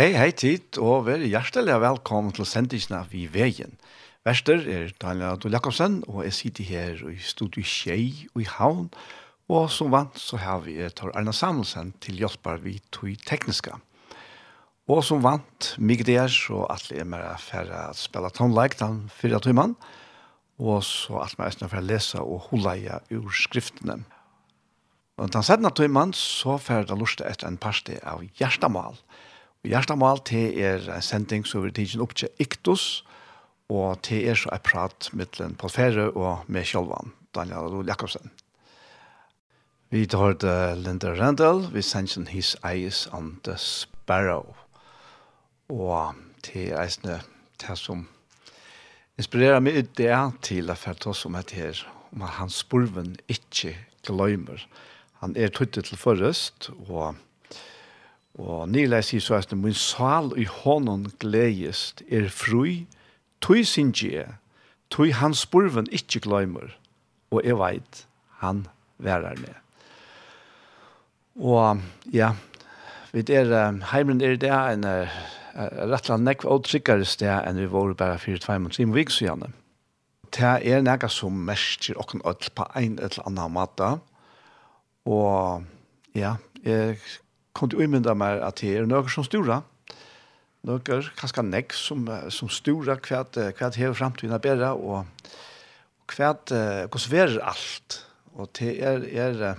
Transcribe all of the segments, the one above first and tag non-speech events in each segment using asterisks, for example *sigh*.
Hei, hei tid, og vær hjertelig velkommen til sendingene vi veien. Verster er Daniel Adol Jakobsen, og jeg sitter her i studiet Kjei og i Havn, og som vant så har vi Tor Arne Samuelsen til hjelper vi tog tekniska. Og som vant, mig det er så atle er med for å spille tonelike den fyrre timen, og så at mer er for å lese og holde ur skriftene. Og den sedna timen så færre det lortet etter en parste av hjertemål. Hjertemål Hjertemål til er en sending som vi tidsen opp til Iktus, og til er så er prat mittlen på Fære og med Kjolvan, Daniel Adol Jakobsen. Vi tar det Linda Randall, vi sender his eyes on the sparrow, og til eisene til som inspirerer meg ut det til å for oss om et her, om at hans spurven ikke gløymer. Han er tøttet til forrest, og Og nylig sier så at min sal i hånden gledest er fri, tog sin gje, tog hans spurven ikke glemmer, og jeg vet, han værer med. Og ja, vi er, heimen er det en rettelig nekv og tryggere sted enn vi var bare for tvei måneder i vik, så gjerne. Det er noe som merker åkken ødel på en eller annen måte. Og ja, jeg kom til å imynda meg at det er noe som stora, noen kanskje nekk som, som stora hva det hever fremtiden er bedre, og, hva det er alt. Og det er, er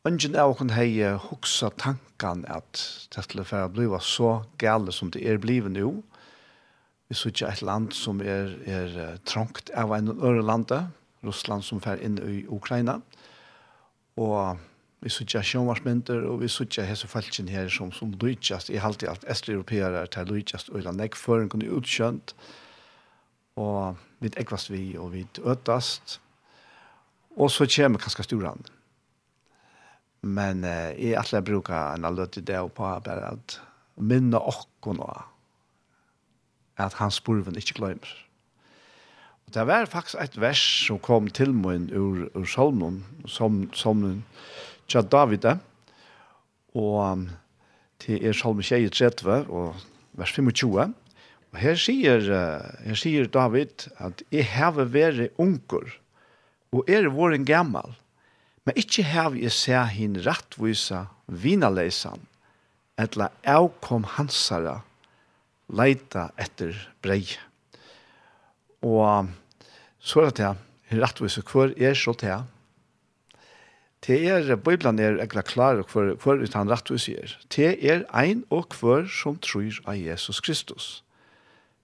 Ungen av hon hei hoksa tankan at det skulle være bliva så gale som det er blivet nu. Vi sutja et land som er, er trångt av en øre lande, Russland som fer inn i Ukraina. Og vi sucha sjónvarsmyndir og vi sucha hesa falkin her som, som lujtjast, i halti alt estreeuropearar til lujtjast og ila negg føren kunnu utskjönt og við ekvast vi og við øttast og så kjem kanskje storan men eh, jeg atle bruka en alløtt i det på bare at minna okkun og at hans spurven ikkje gløymer og det var faktisk et vers som kom til min ur, ur salmon som, som tja David, og til er salme 23, og vers 25. Og her sier, uh, her sier David at «Jeg heve vært unger, og er våren gammal, men ikkje heve jeg se hin rattvisa vinaleisan, etla avkom hansara leita etter brei. Og så er det til, hin rattvisa hver er så til, Det er, Bibelen er egentlig klar for for ut han rett og sier. Det er ein og hver som tror av Jesus Kristus.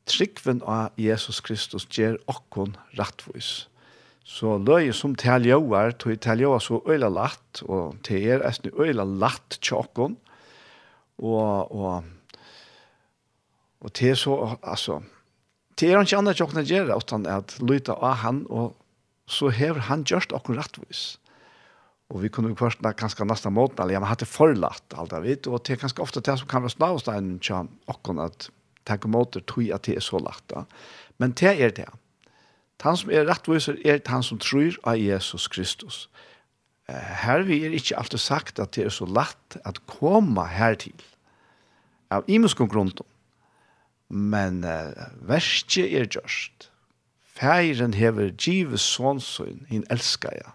Tryggven av Jesus Kristus gjør okkon rettvis. Så løy som teljoar, tog teljoar så øyla latt, og det er eisne øyla latt tjokkon, og, og, og det er så, altså, det er ikke annet tjokkon okkon gjøre, utan at løyta av han, og så hever han gjørst okkon rettvis. Og vi kunde ju först när ganska nästa månad eller jag hade forlatt alt av vet och det ganska ofta det som kan vara snavstein åkken och att ta måter tror at det er så lätt. Men det är det. Han som er rettviser är han som tror av Jesus Kristus. Eh här vi är inte alltid sagt att det är så lätt att komma här till. Av imenskon grund. Men uh, verste är just. Fären hever givet sonsun, hin älskar jag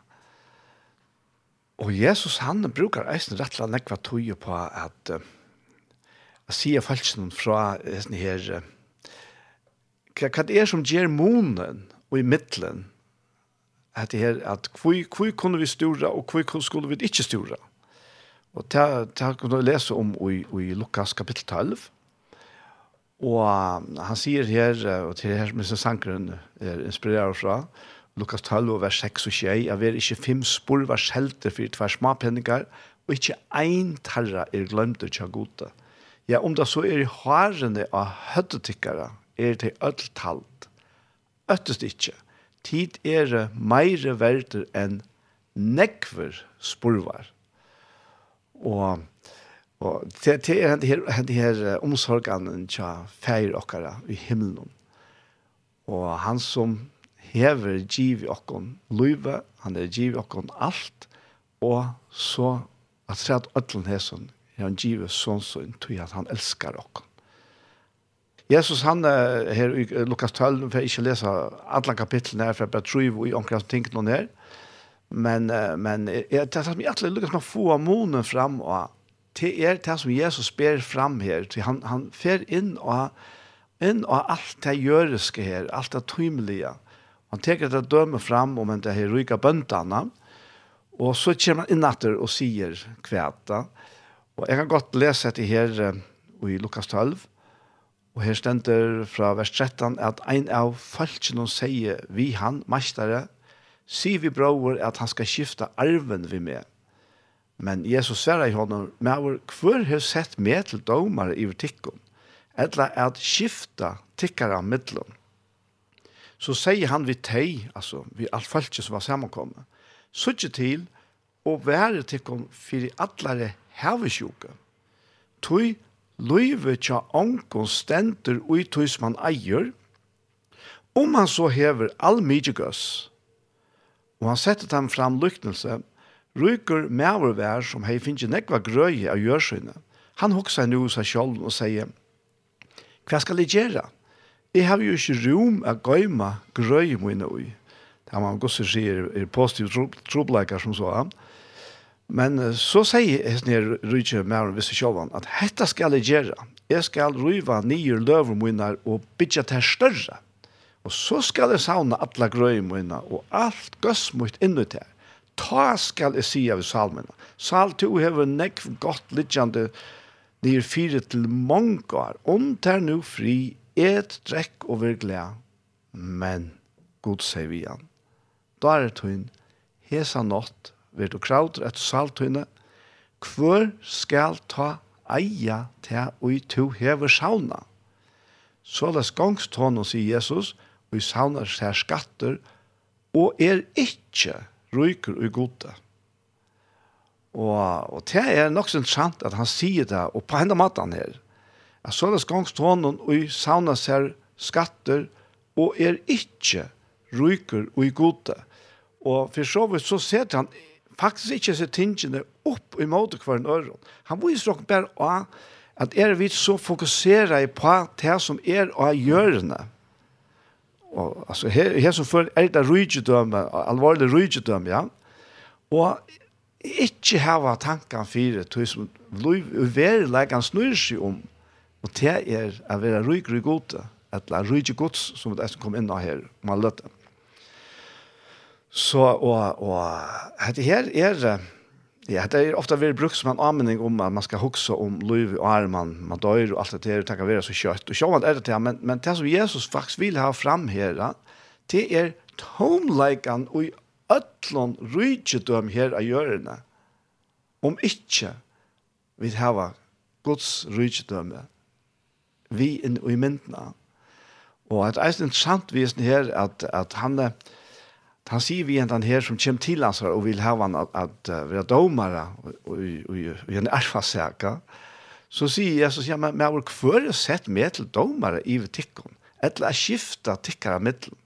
Og Jesus han brukar eisen rett og nekva tøye på at uh, å si falsen fra eisen her uh, hva det er som gjør månen og i middelen at det her at hvor, hvor kunne vi stora og hvor skulle vi ikke stora og det har kunne vi lese om i, i Lukas kapittel 12 og han sier her og til her som sin sangren er inspirerer fra Lukas 12, vers 6 og 21, jeg vil ikke fem spor var skjelte for tvær smapenninger, og ikke ein tarra er glemt ikke gode. Ja, om det så er i hårene av høttetikkere, er det ødelt talt. Øttest ikke. Tid er det meire verder enn nekver spurvar. Og Og det, det er den her, den her omsorgene til feir okkara i himmelen. Og han som hever giv okkon luive, han er giv okkon alt, og så at se at ötlen hesson, er han giv sånn sånn, tog at han elskar okkon. Jesus han her i Lukas 12, for jeg ikke lese alle kapitlene her, for jeg bare tror i omkring ting noen her, men, men jeg tar som jeg alltid lykkes med å få månen fram, og det er det som Jesus ber fram her, han, han fer inn og inn og alt det gjøreske her, alt det tymelige, Han teker det døme fram om en det her ryka bøntene, og så kommer han innatter og sier kvæta. Og jeg kan godt lese dette her i Lukas 12, og her stender fra vers 13 at ein av falskene sier vi han, mestere, sier vi bror at han skal skifte arven vi med. Men Jesus sverre i men «Mæver, hver har sett med til domare i vertikken, eller at skifta av mittlum?» så sier han vi tei, altså vi alt falske som var sammenkommet, sutje til og være til kom fyrir allare hevesjuke. Tui løyve tja onkon stenter ui tøy som han eier, om han så hever all mykje og han setter dem fram lyknelse, ryker mevervær som hei finnje nekva grøye av gjørsynne. Han hoksa nu seg sjolv og sier, hva skal jeg gjøre? jeg har jo ikke rom å gøyme grøy mine ui. Det har man også sier er positiv trobleikar som så han. Men så sier jeg sånn her rydtje med han visse sjåvan at dette skal jeg gjøre. Jeg skal ryva nye løver mine og bytja til større. Og så skal jeg savne alle grøy mine og alt gøss mot inni til. Ta skal jeg si av salmene. Sal to hever nekv godt littjande nye fire til mange år. om ter nu fri et, drekk og virkelig, men god sier vi igjen. Da er det tøyn, hesa nått, vil du krauter etter saltøyne, hvor skal ta eia til og to hever sauna. Så les gongstånden, sier Jesus, og i saunar seg skatter, og er ikkje ryker og gode. Og, og det er nok så interessant at han sier det, og på enda maten her, at så det gongst og i sauna ser skatter og er ikke ryker og i gode. Og for så vidt så ser han faktisk ikke seg tingene opp i måte hver en øre. Han viser dere bare av at er vi så fokuserer på det som er av gjørende. Og altså, her, her som før er det rydgjødømme, alvorlig rydgjødømme, ja. Og ikke hava tankene fire til som liv og han snur seg om Og det er å være ryker i gode, at la ryker gods som det er som kom inn her, man løter. Så, og, og dette her er, ja, det er ofte veldig brukt som en anmenning om at man skal huske om liv og er man, man dør og alt det der, og tenker være så kjøtt. Og sjåan er det til, men, men det som Jesus faktisk vil ha fram her, det er tomleikene og i øtlån rykedøm her av hjørne, om ikke vi har Guds rykedømme vi inn i myndene. Og et eisen interessant visen her, at, at han, han sier vi en her som kommer til hans og vil ha han at, at være domere og, en erfaseka, så sier Jesus, ja, men jeg har hver sett med til domere i tikkene, eller å skifte tikkere middelen.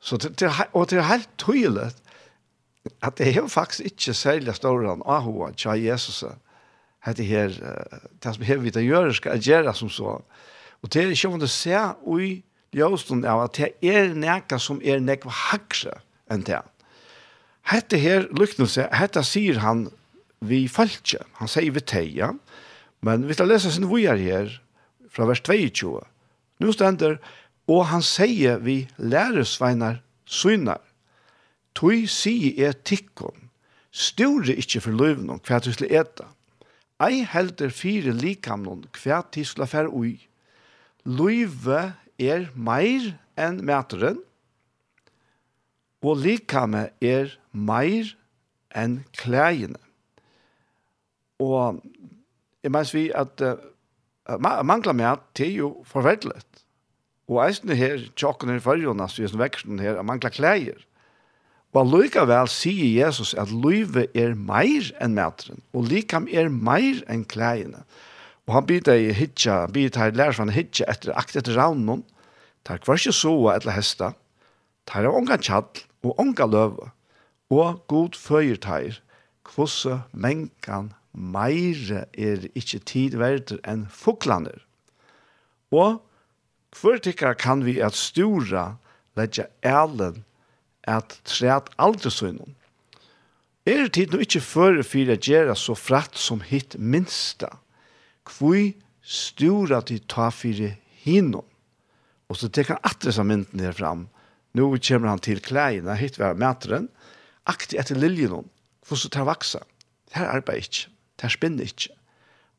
Så til, til, og det er helt tydelig at det er faktisk ikke særlig større enn Ahoa, tja Jesus, hette her, det som her vi det gjøre, skal gjøre som så. Og det er ikke om det ser ui ljøsten av at det er nekka som er nekva hakse enn det. Hette her lyknelse, hette sier han vi falskje, han sier vi teia, men vi skal lese sin vujar her, fra vers 22. Nu stender, og han sier vi læresveinar synar, tui sier er tikkon, sture ikkje for løyvnum hva du skulle eta, Ei helder fire likamnon hva de skulle fære ui. Løyve er meir enn mæteren, og likame er meir enn klæjene. Og jeg mener vi at uh, mangler mæt til jo forverdelet. Og eisne her, tjokken her i fyrjona, så er det veksten her, mangler klæjer. Men likevel sier Jesus at livet er meir enn matren, og likam er meir enn klæene. Og han byr deg hitja, byr deg lærer han hitja etter akt etter raunen, tar kvar ikke soa eller hesta, tar av unga tjall og ongan løve, og god føyer tar, kvosse menkan meire er ikkje tidverder enn fuklaner. Og hver tikkar kan vi at stora letja elen at træt aldri søgnen. Er tid nå ikke før for å gjøre så fratt som hitt minsta. Hvor stora de tar for hinnom. Og så tekker han atre som mynden her fram. Nå kommer han til klæene, hitt ved mæteren, aktig etter liljen hon, så tar vaksa. Det her arbeider ikke, det her spinner ikke.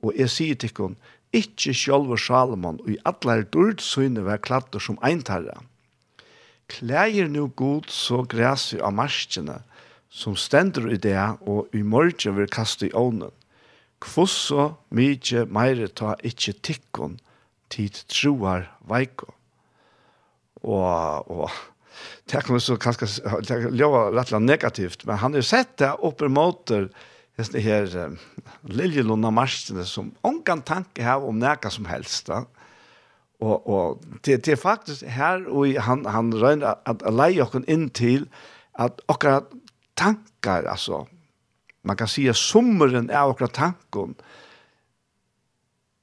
Og jeg sier til henne, ikke sjølve Salomon og i alle her søgne var kladder som eintarra. Klæger nu god så græsi av marskene, som stender i det og i morgen vil kaste i ånden. Kvosso mykje meire ta ikkje tikkon, tid troar veiko. Og, og det kommer så kanskje ljøva rettelig negativt, men han har jo sett det oppe måter det her um, liljelunda marskene som ongan tanke her om neka som helst. Da. Og, og det, det er faktisk her, og han, han røyner at, at leie okken inn til at okkara tankar, altså, man kan sige sommeren er okkara tankon,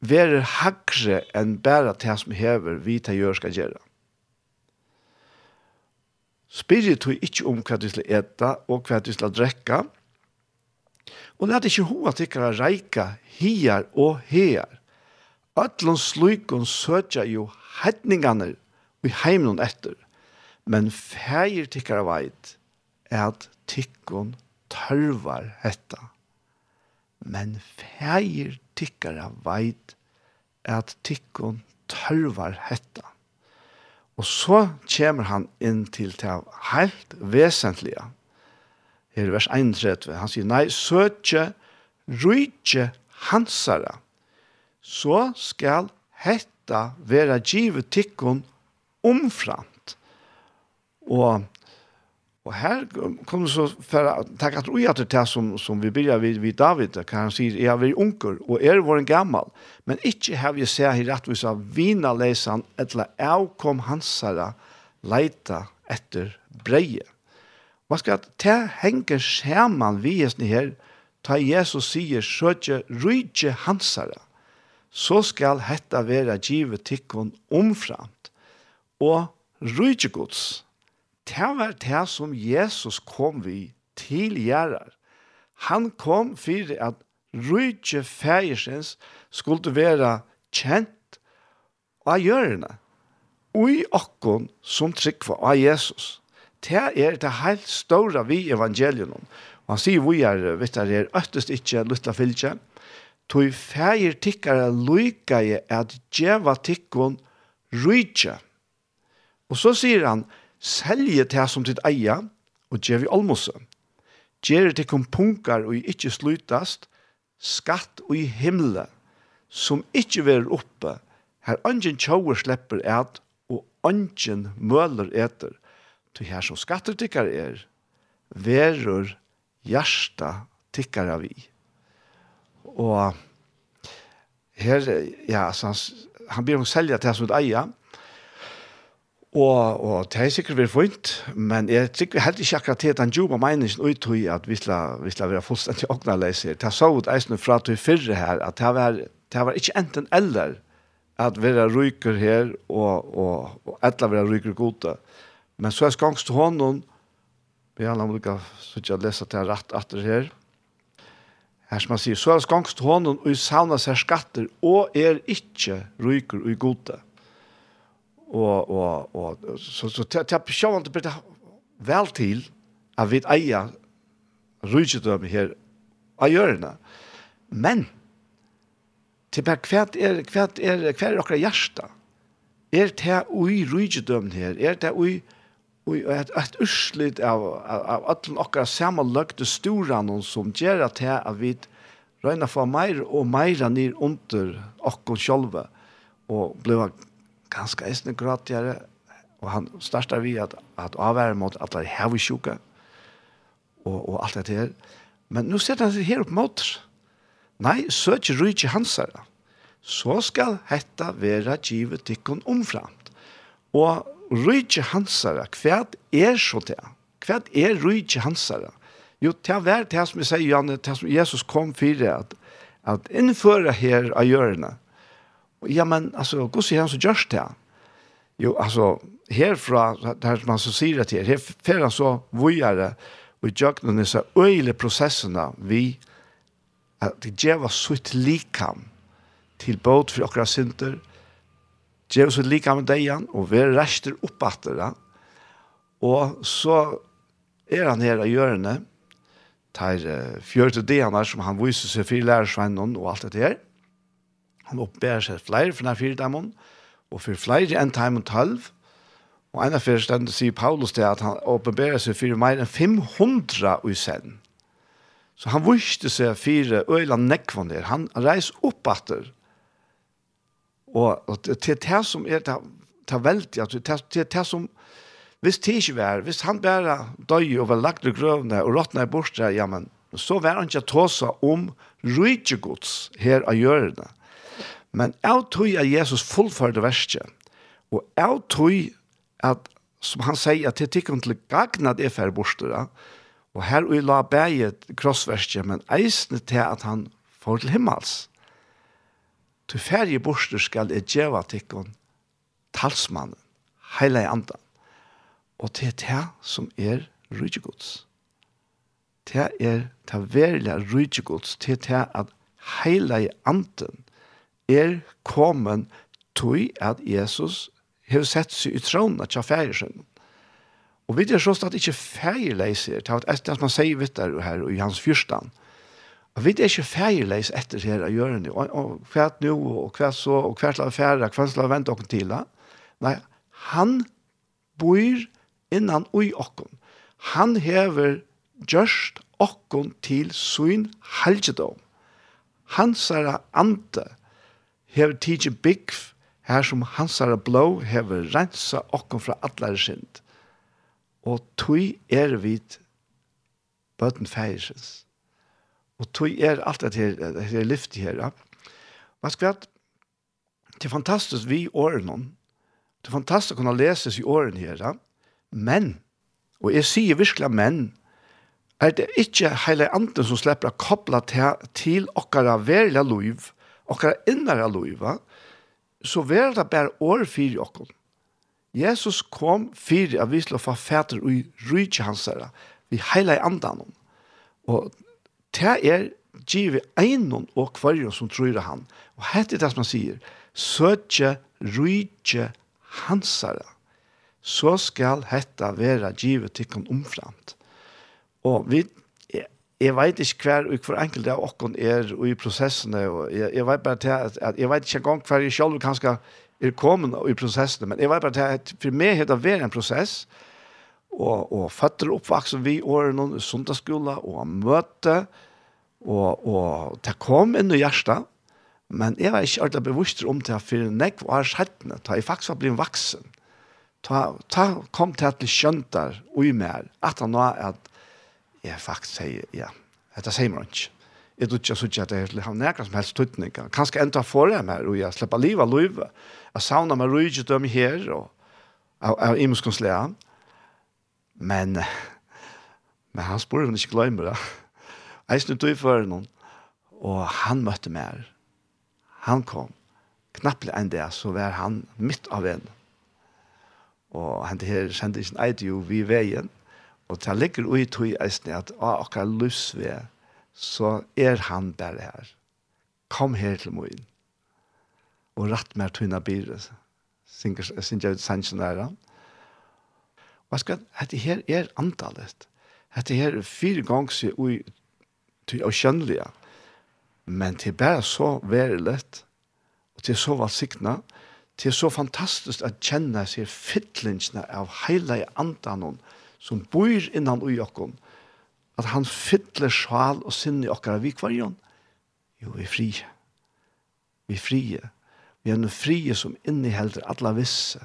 verer hagre enn bæra til som hever vi til gjør skal gjøre. Spyrir du ikke om hva du skal eta og hva du skal drekka, og lær ikke hoa tikkara reika hier og her, Ötlun slukun søtja jo hedningarna i heimnun etter. Men feir tikkara veit er at tykkun tørvar hetta. Men feir tikkara veit er at tykkun tørvar hetta. Og så kommer han inn til det helt vesentlige. Her i vers 31, han sier, nei, søtje, rydje hansara, så skal hetta vera givet tikkun omframt. Og, og her kommer så for å takke at ui at det som, som vi begynner vid, vid David, kan han sier, jeg har vært unger, og er vår gammal, men ikke har vi sett i rettvis av vina lesan, etla avkom hansara leita etter breie. Man skal ta henger skjerman vi her, ta Jesus sier, søtje rydje hansara så skal hetta vera givet tikkun omframt. Og rujtje gods, det var det som Jesus kom vi til gjerrar. Han kom for at rujtje fægersens skulle vera kjent av gjørene. Ui okkon som tryggva av Jesus. Det er det helt store vi evangelien. Og han sier vi er, vet du, er øttest ikke, lytta fylkje tog fægir tikkara luika i at djeva tikkun rujtja. Og så sier han, selje til som ditt eia, og djev i almose. Gjer tikkun punkar og ikkje slutast, skatt og i himle, som ikkje verur oppe, her angen tjauer slipper et, og angen møler etter, til her som skatter tikkar er, verur hjärsta tikkar av i. Og her, ja, så han, han blir om selja til han som et eier, Og, og det er sikkert vært funnet, men jeg tror helt ikke akkurat til at han jobber meningen ut i at vi skal, vi skal være fullstendig åknerleiser. Det er så ut eisen fra til fyrre her, at det var, det var ikke enten eller at vi er ryker her og, og, og etla være ryker gode. Men så er skangst til hånden, vi har langt ikke så ikke lese til rett etter her, Her som han sier, så er det gangst hånden og savner seg skatter, og er ikke ryker og gode. Og, og, og, så, så til jeg sjøvende blir det vel til at vi eier rykedøm her av hjørnet. Men, til bare hva er, hva er, hva er, dere er, er, det er, hva er, er, det er, Og et, et urslit av, av, av alle dere samme løgte storan som gjør at her at vi røyna for mer og mer ned under okkar sjolve og ble ganske eisende gratigere og han startet vi at, at avvære mot at det er sjuka og, og alt det her. Men nu sitter han seg her opp mot nei, søk hans hansara. Så skal hetta være givet tikkun omframt og rujtje hansara, kvært er så det? Kvært er rujtje hansara? Jo, det er det som vi sier, Janne, det som Jesus kom for det, at, at innføre her av hjørne, Ja, men altså, hva sier han så gjørs det? Jo, altså, herfra, det her som han så sier det her, herfra så vujere, og i djøkkenen disse øyele prosessene vi at det gjør sutt likam til båt for akkurat synder, og gjør så lika med deian, og vi rester opp etter det. Og så er han her av hjørne, tar uh, fjørte deianer som han viser seg for lærersvennen og alt dette her. Han oppbærer seg flere for denne fire demon, og for flere enn time og tølv. Og en av første stedene sier Paulus det at han oppbærer seg for mer enn 500 i sen. Så han viste seg fire øyla nekvån der. Han reiser opp etter. Og, og til det som er det, det veldig, at til det som, hvis det ikke var, hvis han bare døg og var lagt i grøvene og råttene i bortstret, ja, men så var han ikke tåsa om rydgjegods her av gjørende. Men jeg tror at Jesus fullførte verset, og jeg tror at, som han sier, at det tikkene til gagnet det for bortstret, og her og la bæget krossverset, men eisne til at han får til himmels til ferie borster skal jeg djeva tikkun talsmannen, heila i andan. Og til det som er rydgjegods. Det er det verilige rydgjegods til det at heila i andan er kommet til at Jesus har sett seg i trådene til færjesønnen. Og vi er sånn at ikke færjeleiser, det er det man sier vidt der her i hans fyrstand, vi er ikke feierleis etter her av gjørende, og, og hva nå, og hva så, og hva slags færre, hva slags vente dere til. Nei, han bor innan ui okken. Han hever gjørst okken til sin helgedom. Hans er ante hever tidsi byggf, her som hans er blå hever rensa okken fra atlare synd. Og tui er vidt bøten feirsens Og tog er alt det her, det her lyftet her. Ja. Man skal være, det er fantastisk vi i årene, det er fantastisk å kunne leses i årene her, men, og jeg sier virkelig men, er det ikke hele anden som slipper å koble til, til okkara verlige liv, okkara innere liv, så er det bare år for okkara. Jesus kom fyrir av vi skulle få fæter og rydde hans her, vi heilige andan. Og det er givet einon og kvarjon som tror han. Og hette er det som han sier, søtje rydje hansara, så skal hetta vera givet tikkun omframt. Og vi, jeg, jeg vet ikke hver og hver enkelt av okken er i prosessene, og jeg, jeg vet bare til at, at jeg vet ikke engang hver jeg selv kanskje er kommet i prosessene, men jeg vet bare til at for meg heter det en prosess, og og, og føtter oppvaksen vi året noen sundagsskolen, og møte, og, og det kom inn i hjertet, men jeg var ikke alltid bevisst om det for nekv var er skjettene, da jeg faktisk var blitt vaksen. Da, da kom til det til skjønter og i mer, at han var at jeg faktisk sier, ja, dette sier man ikke. Jeg tror ikke jeg at jeg har nærkere som helst tøytning. Kanskje enda får jeg meg, og jeg slipper livet av livet. Jeg savner meg rydgjødøm her, og av imenskonsleren. Og, Men, men han spør om han ikke glemmer det. Jeg snutt i for noen, og han møtte meg. Han kom. Knappelig enn det, så var han midt av en. Og han her kjente ikke en eit jo vi veien, og til han ligger ui tog i eisen at å, akkurat løsved, så er han bare her. Kom her til moen. Og rett med tøyna byret. Synger jeg ut sannsjonen der. Hva skal, dette her er antallet. Dette her er fire ganger seg ui til å kjønnelige. Men det er bare så verilet, og det er så valgsiktene. det er så fantastisk at kjenne seg fytlingsene av hele antallet som bor innan ui okken, at han fytler sjal og sinne i okkara vi kvar Jo, vi er frie. Vi er frie. Vi er noe frie som innehelder alla visse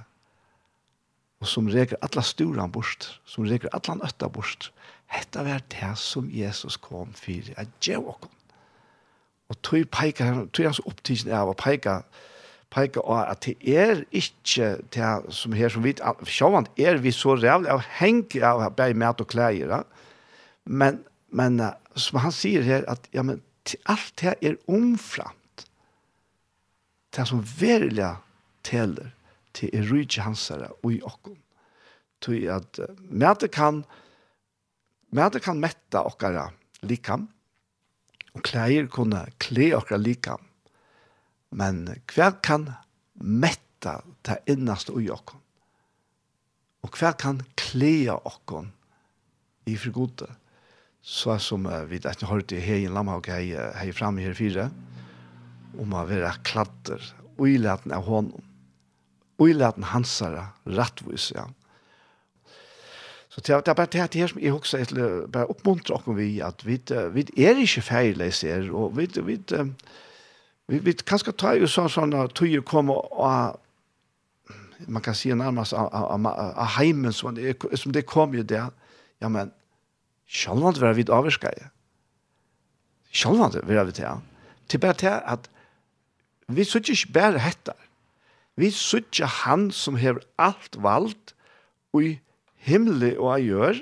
og som reker alla sturan bort, som reker alla nøtta bort. Hetta var det som Jesus kom for, at djev okkom. Og tog peika, tog hans opptidsen av å peika, peika av at det er ikke det som her som vi, sjåvand, er vi så rævlig av henke av bæg mat og klæger, men, men som han sier her, at ja, men, alt det er omframt, det som verilig teller, til er rydde hansere og i okken. Til at mæte kan mæte kan metta okkara likam og klær kunne kle okkara likam men hver kan metta ta innast i okken. og hver kan kle okkon i fri gode så som uh, vi har hørt i hei Lamhaug hei, hei framme her fire om å være kladder og i av hånden og i hansara rattvis, ja. Så det er bare det her som jeg også er bare oppmuntrer oss vi, at vi, vi er ikke feirleis og vi, vi, vi, vi kan skal ta jo sånn sånn at tøyer kommer og man kan si nærmest av heimen som det, som det kom jo der, ja, men sjølvand vil vi avvirskar. Sjølvand vil vi til, ja. Til bare til at vi så ikke bare hettar, Vi sutja han som hever alt vald i himle og a gjør,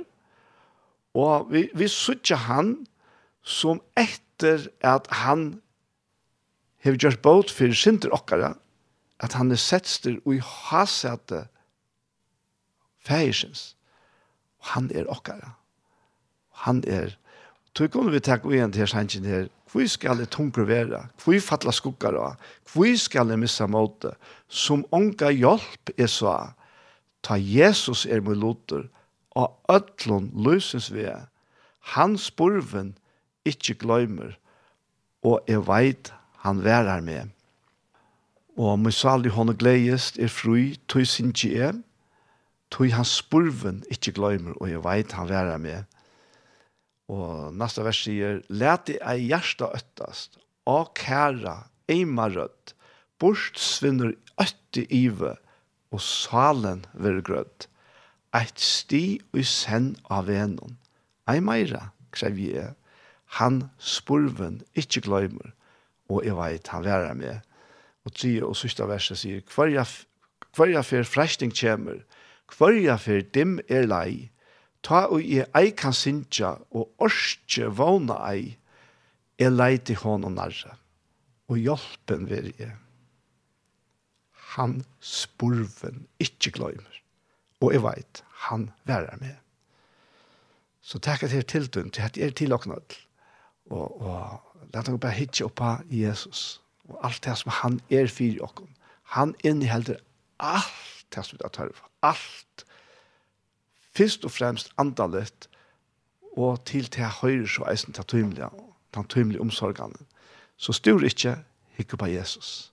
og vi, vi sutja han som etter at han hever gjort båt for synder okkara, at han er setster og i hasete fægisins. Og han er okkara. Han er Tog kunne vi takke igjen til sannsyn her. Hvor skal det tunker være? Hvor fattler skukker da? Hvor skal det missa måte? Som unga hjelp er så. Ta Jesus er med loter. Og ødlån løses vi. Hans borven ikke gløymer. Og jeg veit han værer med. Og med salig hånd og gledest er fri, tog sin tje. Tog hans borven ikke gløymer. Og jeg veit han værer med Og neste vers sier, «Læt det ei hjärsta øttast, a kæra, eima rödd, bort svinner øtte ive, og salen ver grødd. Eit sti og sen av venon. Ei meira, krevje, han spurven ikkje gløymer, og jeg veit han værer med. Og tre og sista verset sier, Kvarja fer fresting kjemer, kvarja fer dim er lei, ta og jeg ei kan sinja og orske vana ei, jeg leite hånd og narra, og hjelpen vil jeg. Han spurven ikkje gløymer, og jeg veit, han værer med. Så takk at jeg er tiltun, til at jeg er tilåknad, og, og la dere bare hitje oppa Jesus, og alt det som han er fyrir okken. Han innehelder alt det som vi tar for, alt fyrst og fremst andalet og til til høyre så eisen til tøymelige, den tøymelige omsorgene. Så styr ikke hikke på Jesus.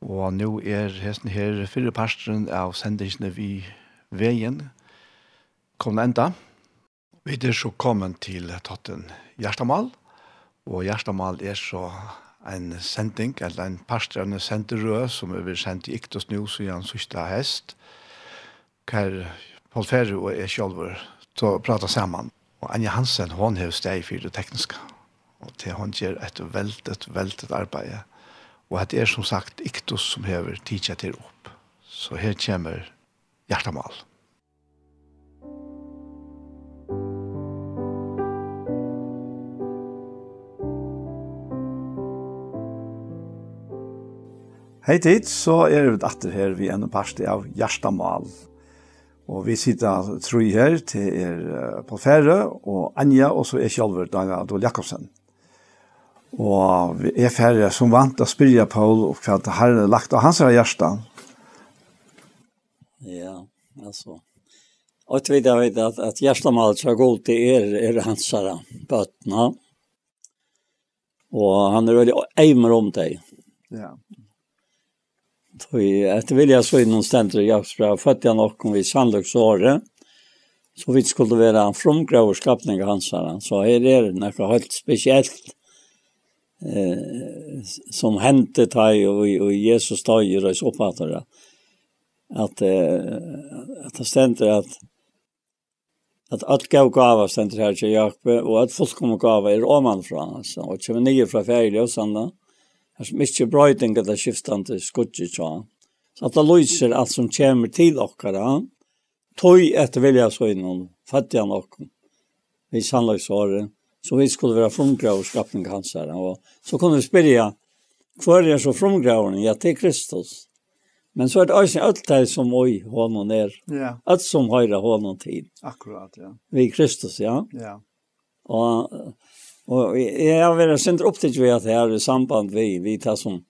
Og nå er hesten her fyrre pastoren av sendingene vi veien kom enda. Vi er så kommet til Totten Gjerstamal, og Gjerstamal er så en sending, eller en parsterne senderød som er sendt i Iktos nå, så er han sørste hest. Og hver Paul Ferre og jeg selv så prata sammen. Og Anja Hansen, hon har steg for det tekniske. Og til hon gjør et veldig, veldig arbeid. Og det er som sagt Iktus som har tidsa til opp. Så her kommer hjertemål. Hei tid, så er vi datter her vi en parste av Gjerstamal. Og vi sitter tro i her til er Paul Fære og Anja, og så er Kjallver Daniel Adol Jakobsen. Og vi er færre som vant å spyrre Paul og hva det har lagt av hans hjerte. Ja, altså. Og til videre vet at, at hjertemålet så god til er, er hans herre bøttene. Og han er veldig eimer om deg. Ja. Tui, etter vilja så innan stendur i Jakobsbra, fødde jeg nokon vi sannløksåret, så vi skulle være en fromgraver skapning hans her, så her er det noe helt spesielt eh, som hendte deg og, og Jesus tøyer og oppfatter det. At, eh, at det stender at at alt gav gava stender her til Jakob, og at folk kommer gava er åmann fra, altså, og kommer nye fra ferie og sånn da. Mm Det er mye brøyding av det skiftende skudget. Så at det lyser alt som kommer til dere. tøy etter vilja søgnen, fattiga nokon, vi sannlagsåret, så vi skulle være frumgraver skapning hans her. Og så kunne vi spørre, hva er det så frumgraveren? Ja, til Kristus. Men så er det også alt det som oi hånden er. Ja. Alt som høyre hånden til. Akkurat, ja. Vi Kristus, ja. Ja. Og Og jeg har vært sint opptatt ved at her i samband vi, vi tar som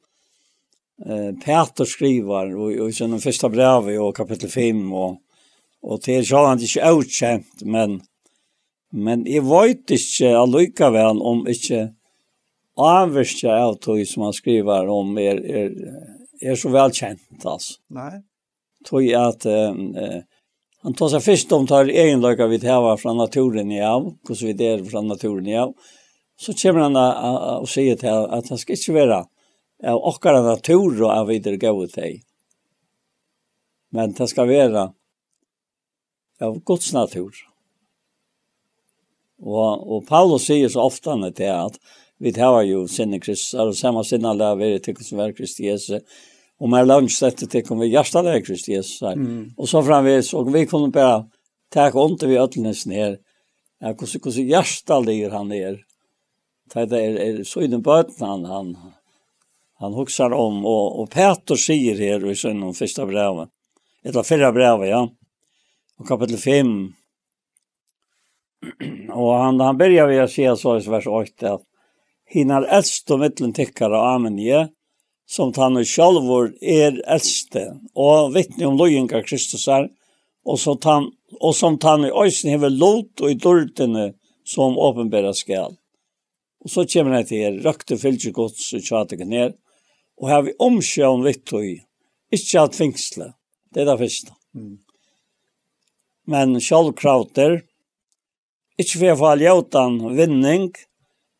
eh, Peter skriver, og, og i sin første brev i kapittel 5, og, og til så han ikke utkjent, men, men jeg vet ikke allikevel om ikke avvirkje av tog som han skriver om er, er, er så velkjent, altså. Nei. Tog at eh, han tar seg først om tar egenløyga vi tar fra naturen i av, hvordan vi der fra naturen i av, så kommer han og sier til at han skal ikke være av okkara natur og av videre gau til. Men det skal være av Guds natur. Og, og Paulus sier så ofte han til at vi tar jo sinne Kristus, og samme sinne alle vi er til som er kristi Jesu. Og mer lunch dette til kom vi hjertet er kristi Jesu. Mm. Og så framvis, og vi kunne bare ta ånd til vi ødelnes ned. Ja, hvordan, hvordan hjertet ligger han ned. Det er, er den bøten han, han, han huksar om, og, og Peter sier her i sønnen første brevet, etter fyrre brevet, ja, og kapittel *clears throat* 5, og han, han börjar vi å si så i vers 8, at hinar eldst og mittlen och av amenje, som han og sjálfur er eldste, og vittne om loginga Kristusar, og, så tan, og som han i øysen hever lot og i dårdene som åpenbæra skal. Og så kommer det til her, røkte fylke gods og tjateke ned, og her vi omsjøen vitt og i, ikke at fengsle, det er det første. Mm. Men sjálv ikke for å få ljøtan vinning,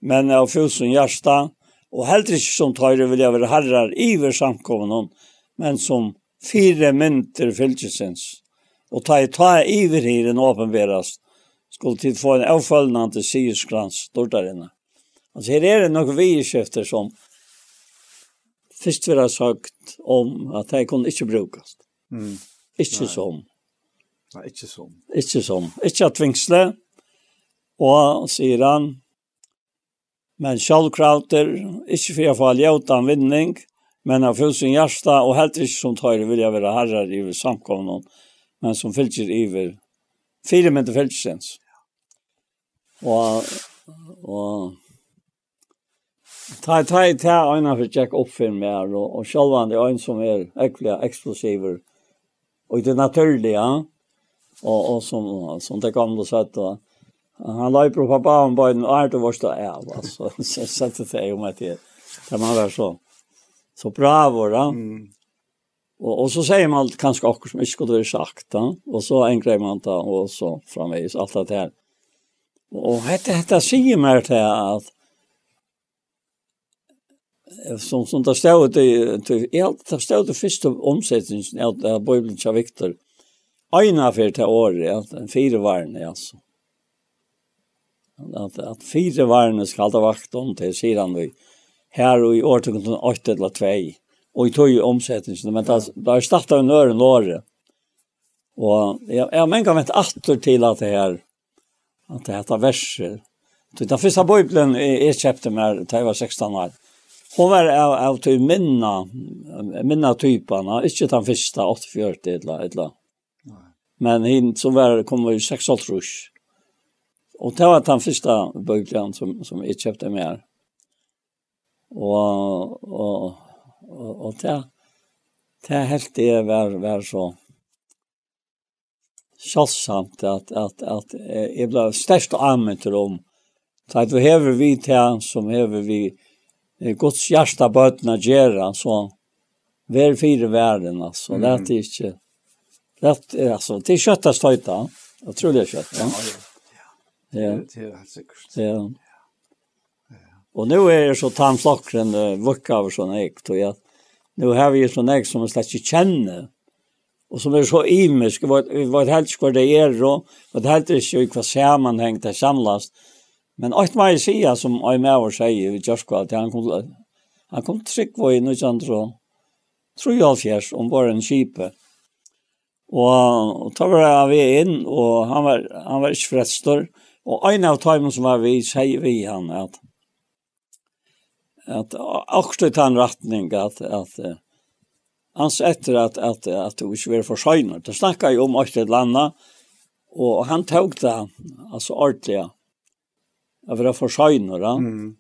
men av fusen hjärsta, og heller ikke som tøyre vil jeg være herrar ved samkommende, men som fire mynter fylkesins. Og ta i ta iver her en åpenberast, skulle tid få en avfølgende til sigerskrans, dårdar inne. Alltså här är det några vidskifter som först vi har sagt om att det kunde inte brukas. Mm. Inte Nej. som. Nej, inte som. Inte som. Inte att tvingsle. Och säger han, men självkrauter, inte för jag få ljöta en vinning, men av fullsyn hjärsta och helt inte som tar vill jag vara herrar i samkomna, men som fylker i fyra minuter sen. Och, och Ta ta ta ena för check upp för mer och och själva det är en som är äckliga explosiver. Och det naturliga och och som som det kan då sätt. Han la på pappa han på en art och vart är alltså så sätter det ju med det. Det man var så. Så bra var det. Mm. Och och så säger man kanske också som inte skulle vara sagt då och så en grej man tar och så framvis allt det här. Och hetta hetta säger mer till att som som där stod det till helt där stod det första omsättningen av av Bibeln av Viktor. Ena för det året, att en fyra varne alltså. Att att fyra varne ska ta vakt om till sidan vi här och i år tog det 8 eller 2 och i tog omsättningen men där där startade en ören låre. Och jag jag men kan vänta åter till att det här att det heter verser. Det första bibeln är köpte med det var 16 år. Hon var av, av typ minna, minna typarna, inte den första 840 eller eller. Men hin som var kom var ju 680. Och det var den första böglan som som jag köpte med. Och och och, och det det helt det var var så självsamt att att att jag blev störst använt om. Så at vi hever vi till som hever vi Guds hjärsta bötna gera så vär fyra världen alltså. Mm. det är inte det är alltså det är köttas stöta jag tror det är kött ja. Ja. Det är helt säkert. Ja. Och nu är det så tamflockren vucka av såna ägg tror jag. Nu har vi såna ägg som man släppt känner. Och som är så imisk vad vad helt vad det är då vad helt är ju i vad sammanhang det samlas Men åt mig säga som jag med och säger i Jörskvall, han kom, han kom tryggva i 1973 om bara en kipe. Og, og ta var vi inn, og han var, han var ikke fretstor. Og en av timen som var vi, sier vi han at, at akkurat i den retning at, at hans etter at, at, at det ikke var for søgner. Det snakket jo om åttet landa, og han tog det, altså ordentlig, Jag vill försörjner. Ja? Mm.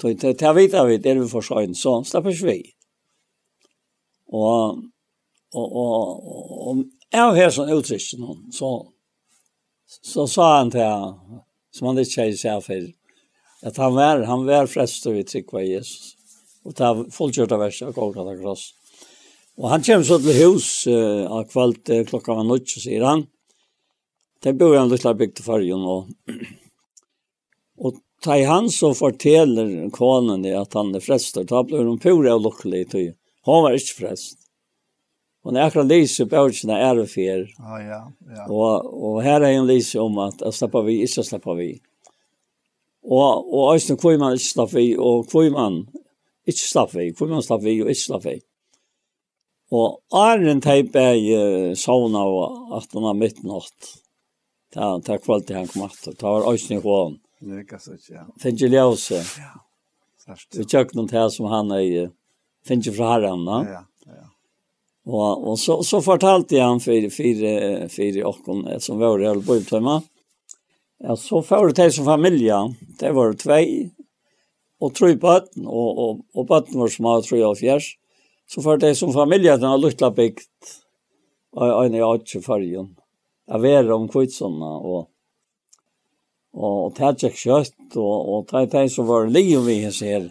Så det ta vet jag det är vi försörjn så släpper vi. Och och och och, jag har sån utsikt någon så så sa han till han, som han inte säger sig för att han var han var frestad vid tryckva Jesus och ta fullkört av värsta gårda där kross. Och han kommer så till hus uh, av kvalt uh, klockan var nöjt så säger han. Det bor han lite byggt i färgen och Og ta i han så forteller konen det at han er frest, og da blir hun pura og lukkelig i. Hun var ikke frest. Og når jeg akkurat lyser på øvrigene er det fyr. Ah, ja, ja. Og, og her er en lyser om at jeg slipper vi, ikke slipper vi. Og, og Øystein Kvøyman ikke slipper vi, og Kvøyman ikke slipper vi, Kvøyman slipper vi og ikke slipper vi. Og Arjen teip er i sauna og at han har mitt nått. Det er kvalitet han kom at, det var Øystein Kvøyman. Nu kan så ja. Finge ljøse. Ja. Särskilt. Vi tjøk noen här som han är ju. Finge fra herren, da. Ja, ja. Och och så så fortalte han för för fire åkken som var det på uttömma. Ja, så får det som familie. Det var två och tre bøtten, och och og bøtten var små tre och fjärs. Så får det som familja den har lyttet bygd. Og en i åtta fargen. Jeg vet om kvitsarna och og, og det ikke kjøtt, og, og det er det som var liv vi ser.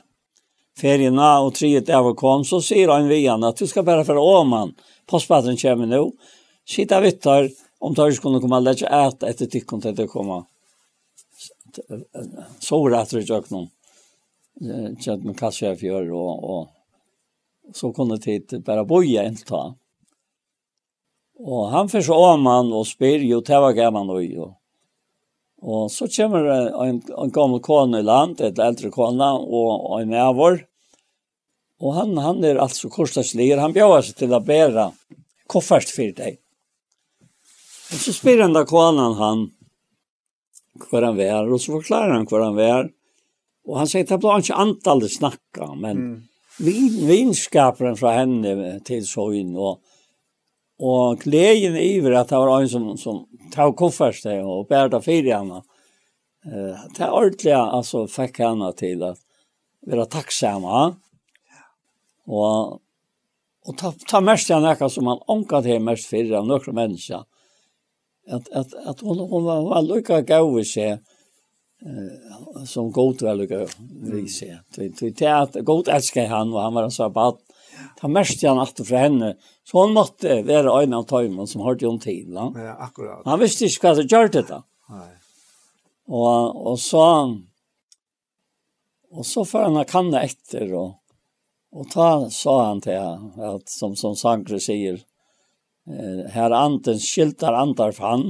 Feriene og triet av og kom, så sier han vi igjen at du skal bare for åman, postpatteren kommer nå, sitte vittar, om tar skulle komma lette et efter tyckon til det komma så rätt det jag noen. chat med kassa för gör och och så kunde tid bara boja en ta och han försåg han och spyr ju tävla gammal och Og så kommer en, en gammel kone i land, et eldre kone, og en avår. Og han, han er altså korsdagsliger, han bjør seg til å bære koffert for deg. Og så spyr han da konen han hvor han var, og så forklarer han hvor han var. Og han sier, det blir ikke antallet snakka, men mm. vin, vinskaperen fra henne til søgn, og Og gleden iver at det var en som, som tog koffert det og bærte fire henne. Uh, det er ordentlig, altså, fikk henne til at være takksomme. Og, og ta, ta mest henne noe som han ånket til mest fire av noen mennesker. At, at, at hun, hun var, var lykka gav i seg, uh, som god var lykka vi seg. Det er at god elsker han, og han var en sabbat, ta mest igjen at fra henne. Så han måtte være en av tøymen som hørte om tiden. Ja, akkurat. Han visste ikke hva som gjør då. Nei. Og, og så og så får han kanne etter og og ta sa han til at som som Sankre sier eh, her anten skiltar antar fan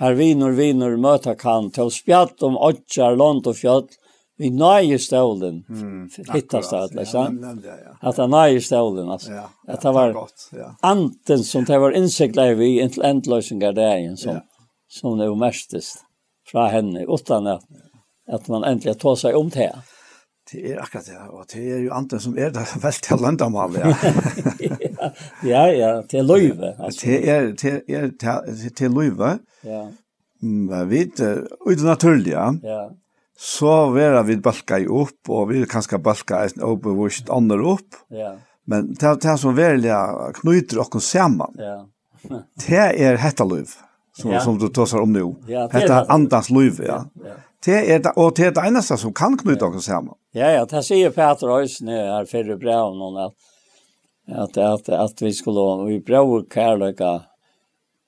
her viner viner møta kan til spjatt om åtjar land og fjall vi nøye stålen mm, hittas det alla så att det nøye stålen, alltså ja, ja, att det var gott, ja. anten som det var insiklar vi en endløsninger det där som ja. som det var mestest fra henne utan att at man äntligen tar sig om det här. Det är akkurat det, og det er jo anten som er det *laughs* vel til landamal, *laughs* ja. ja, ja, til løyve. Det er, det er til løyve. Ja. Vi vet, uten naturlig, ja. Ja så vera vi balka i upp och vi kanske balka i obevist andre upp. Ja. Men det det som veldig knyter och samman. Ja. *laughs* det är hetta liv som ja. som du tar om nu. Ja, hetta andans liv, ja. ja. Det är det och det är det eneste som kan knyta oss samman. Ja, ja, det sier Peter Olsen här för bra någon att att att att vi skulle vi bror kärleka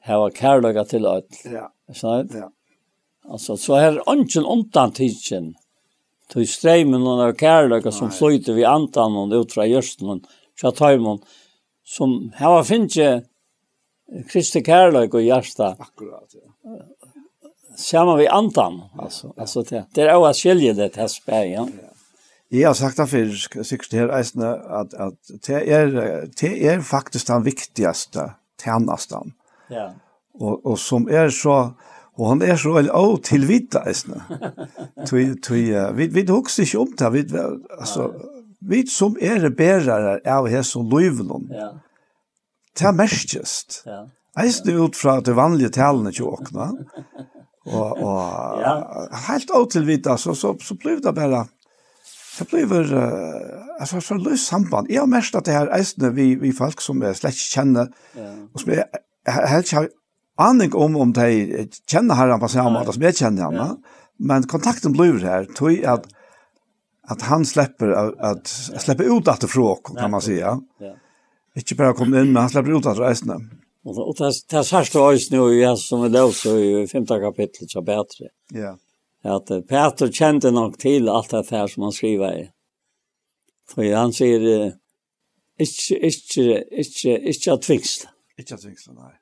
ha kärleka til alt. Ja. Så ja. Alltså så här ungen undan tidsen. Tog strejmen av kärlek som flyter vi antan och utra görsten och tjatajmon som hava finnje Kristi kärlek och hjärsta. Akkurat, ja. Samma vi antan, alltså. Ja, Alltså det, det är att skilja det här spärgen. Ja. ja. Jeg har sagt det før, sikkert her eisene, at, at det, er, det er faktisk den viktigste tjenesten. Ja. Og, og som er så, Og han er så veldig av til vita, eisne. Vi, vi hukser ikke om det, vi, altså, vi som er bærere av her som løyvelen, ja. det er merkest. Ja. Eisne ut fra det vanlige talene til åkna, og, og ja. helt av til vita, så, så, så blir det bare, så blir det, uh, altså, så løs samband. Jeg har merkt at det her eisne vi, vi folk som jeg slett ikke kjenner, ja. og som jeg, jeg, jeg, jeg, aning om om de kjenner herren på samme måte som jeg kjenner henne, men kontakten blir her, tror jeg at, at han slipper, at, at, slipper ut at det fråk, kan man si. Ja. Ikke bare å komme inn, men han slipper ut at reisene. Og, og det, det er sørste øyne jo, jeg som er løser i femte kapitlet så bedre. Ja. At Peter kjente nok til alt det her som han skriver i. For han sier, ikke, ikke, ikke, ikke at tvingsle. Ikke at tvingsle, nei.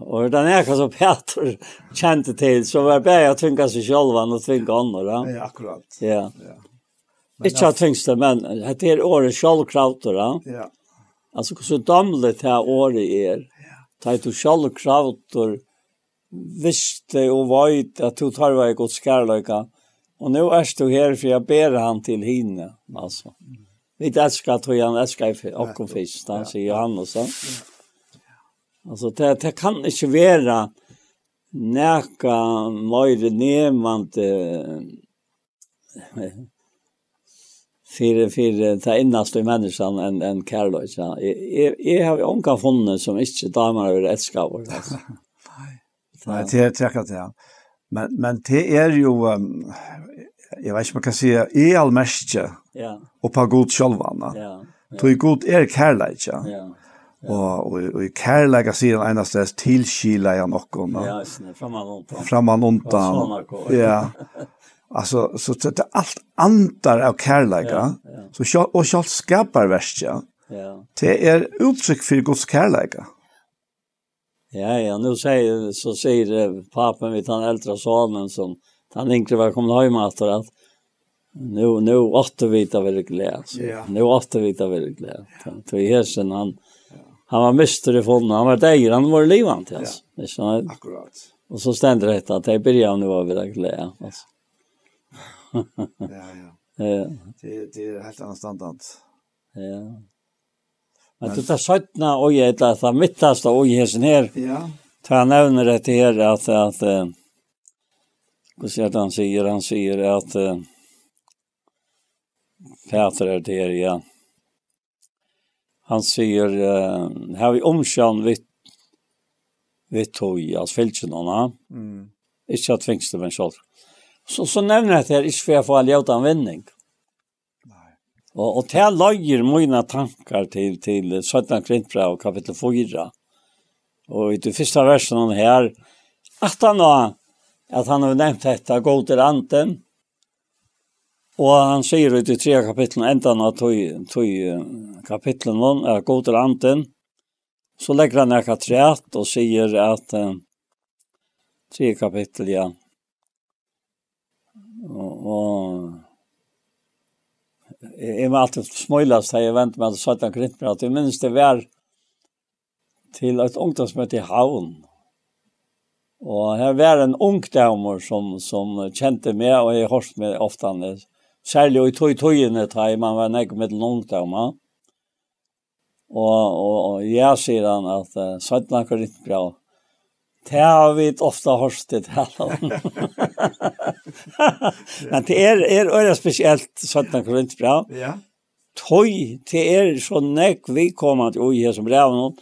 Og den här som Peter kjente til, så var det bare å tvinge seg selv og tvinge andre. Ja, ja akkurat. Ja. ja. Men Ikke at finnes det, men det er året selvkrauter. ja. Altså, hvordan damlet det året er, det er du selvkrauter visste og veit at du tar vei godt skærløyka, og nå er du her, for jeg ber han til henne, altså. Vi elsker at han elsker okken fisk, han sier Johannes, ja. Alltså det, det kan inte vara näka mer nevant för för ta innast i människan en en kärlek så jag jag har onka funnen som inte damer över ett skavor alltså nej det är tjackat ja men men det är ju jag vet inte man kan säga all allmäst ja. och på god själva ja Tog god er kärlek, ja. Og, og, og i kærlega sier han enast det tilkila jeg noen. Ja, framman undan. Framman undan. Ja. Alltså så det är allt andar av kärleka. Ja, ja. Så och själv skapar värst ja. Ja. Det är uttryck för Guds kärleka. Ja, ja, nu säger så säger pappan vid den äldre sonen som han inte var kommit hem efter att nu nu åter vita väl glädje. Ja. Nu åter vita väl glädje. Till hesen han han var mister i fonden, han var deger, han var livant, alltså. Ja. Så, Akkurat. Och så ständer det att det börjar nu var vi där glädje, alltså. ja, ja. *laughs* Ja. Det det är helt annan standard. Ja. Men det tar sjutna och jag heter att mittast och jag sen här. Ja. Ta nämner det här att att vad säger han säger han säger att Peter är det ja han sier uh, här vi omkjan vid vid tog alltså fältsnorna. Mm. ikke at fängsta men selv. Så så nevner jeg det här ikke för jeg få all jävla användning. Nej. og och det lager mine tankar til, til 17 Korintbrev kapittel 4. Og i det første versen her, at han har at han har nevnt dette, gå til anten Og han sier ut i tre kapitlen, enda han tog kapitlen noen, er god til anten, så legger han ekka treat og sier at eh, tre kapittel, ja. Og, og jeg må alltid smøylas da jeg venter meg til Satan krittmer, at jeg minns det var til et ungdomsmøte i havn. Og her var en ungdommer som, som kjente meg, og jeg har hørt meg ofte annerledes Særlig i tog togene ta i man var nek med langt av man. Og, og, og jeg sier han at uh, Sødna går ikke bra. Det har vi ofte hørt det her. *laughs* Men det er, er, er spesielt Sødna går ikke bra. Ja. Tøy, det er så nek vi kommer til å gjøre som brev noen.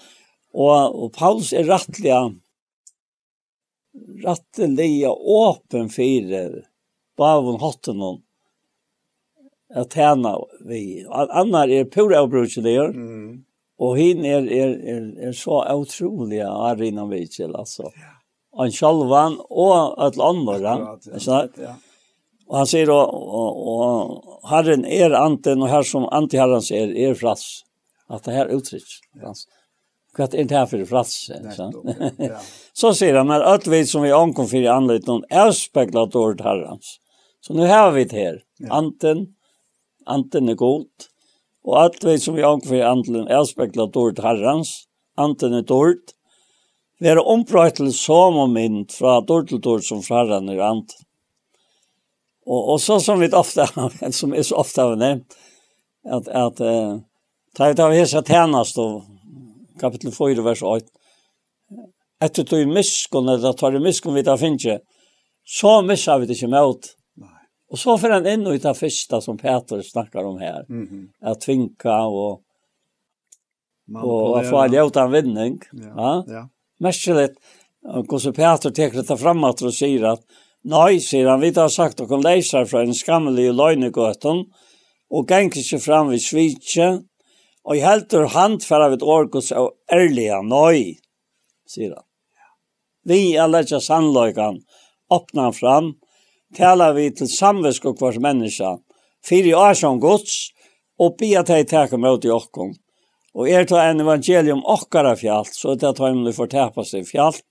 Og, og Paulus er rettelig rettelig åpen for bavon hatten noen at tjene vi. Annar är pura avbrukelig, Mm. Och hin är, är, är, er så otroliga arina vidsel alltså. Ja. Han självan och ett andra. Ja. ja. Och han säger og, och, og herren är anten och här som antiherrens är, är frats. Att det här uttrycks. Ja. er inte *laughs* her för frats. Så. Ja. så sier han, när alt vi som vi ankom for i anledning er speglat ordet herrens. Så nu har vi det här. Ja. Anten, anten er god, og alt vi som vi angfri andelen er spekla dård herrens, anten er dårlig, vi er ombrøyt til som og mynd fra dårlig til dård som fra er anten. Og, og så som vi ofte *laughs* har, som er så ofte har nevnt, at, at uh, ta ut av hese tjenest, og kapitel 4, vers 8, etter tog miskon, eller tar du miskon vi tar finnje, så missar vi det ikke med Og så för en inn i det första som Peter snackar om här. Mm -hmm. Att tvinka och och att få en utan vinning. Ja. ja. ja. Mästerligt. Och så Peter tar det framåt och säger att nej, sier han, vi har sagt att de läser från en skammelig løgnegøten och gänger ikke fram vid svitje och i helter hand för vid orkos och ärliga, nej, säger han. Vi är lägger sannlöjkan, öppnar fram talar vi til samvisk og kvars menneska, fyrir årsam gods, og bia teg teka mot i okkom. Og er ta en evangelium okkara fjallt, så er det at heimli får tepa seg fjallt,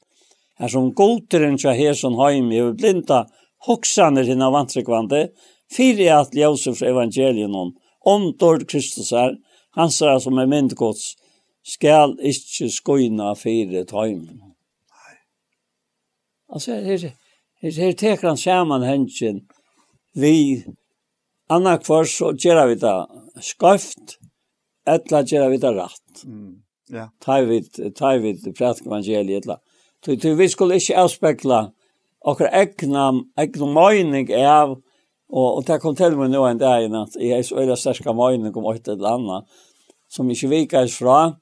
her som godteren tja heson heim i blinda hoksaner hina vantrikvande, fyrir at Josefs evangelium om dård Kristus er, hans er som er myndgods, skal ikkje skoina fyrir tøymen. Nei. Altså, her er det Her her teker han samanhengen vi anna kvar så gjerra vi det skøft, etla gjerra vi det rett. Mm. Ja. Ta vi ta vi prætik evangeliet etla. Så du vi skulle ikke avspekla okkar egna egna meining av og og ta kom til meg nå en dag at natt. Jeg er så øyla sterska meining om et eller annet som ikke viker fra.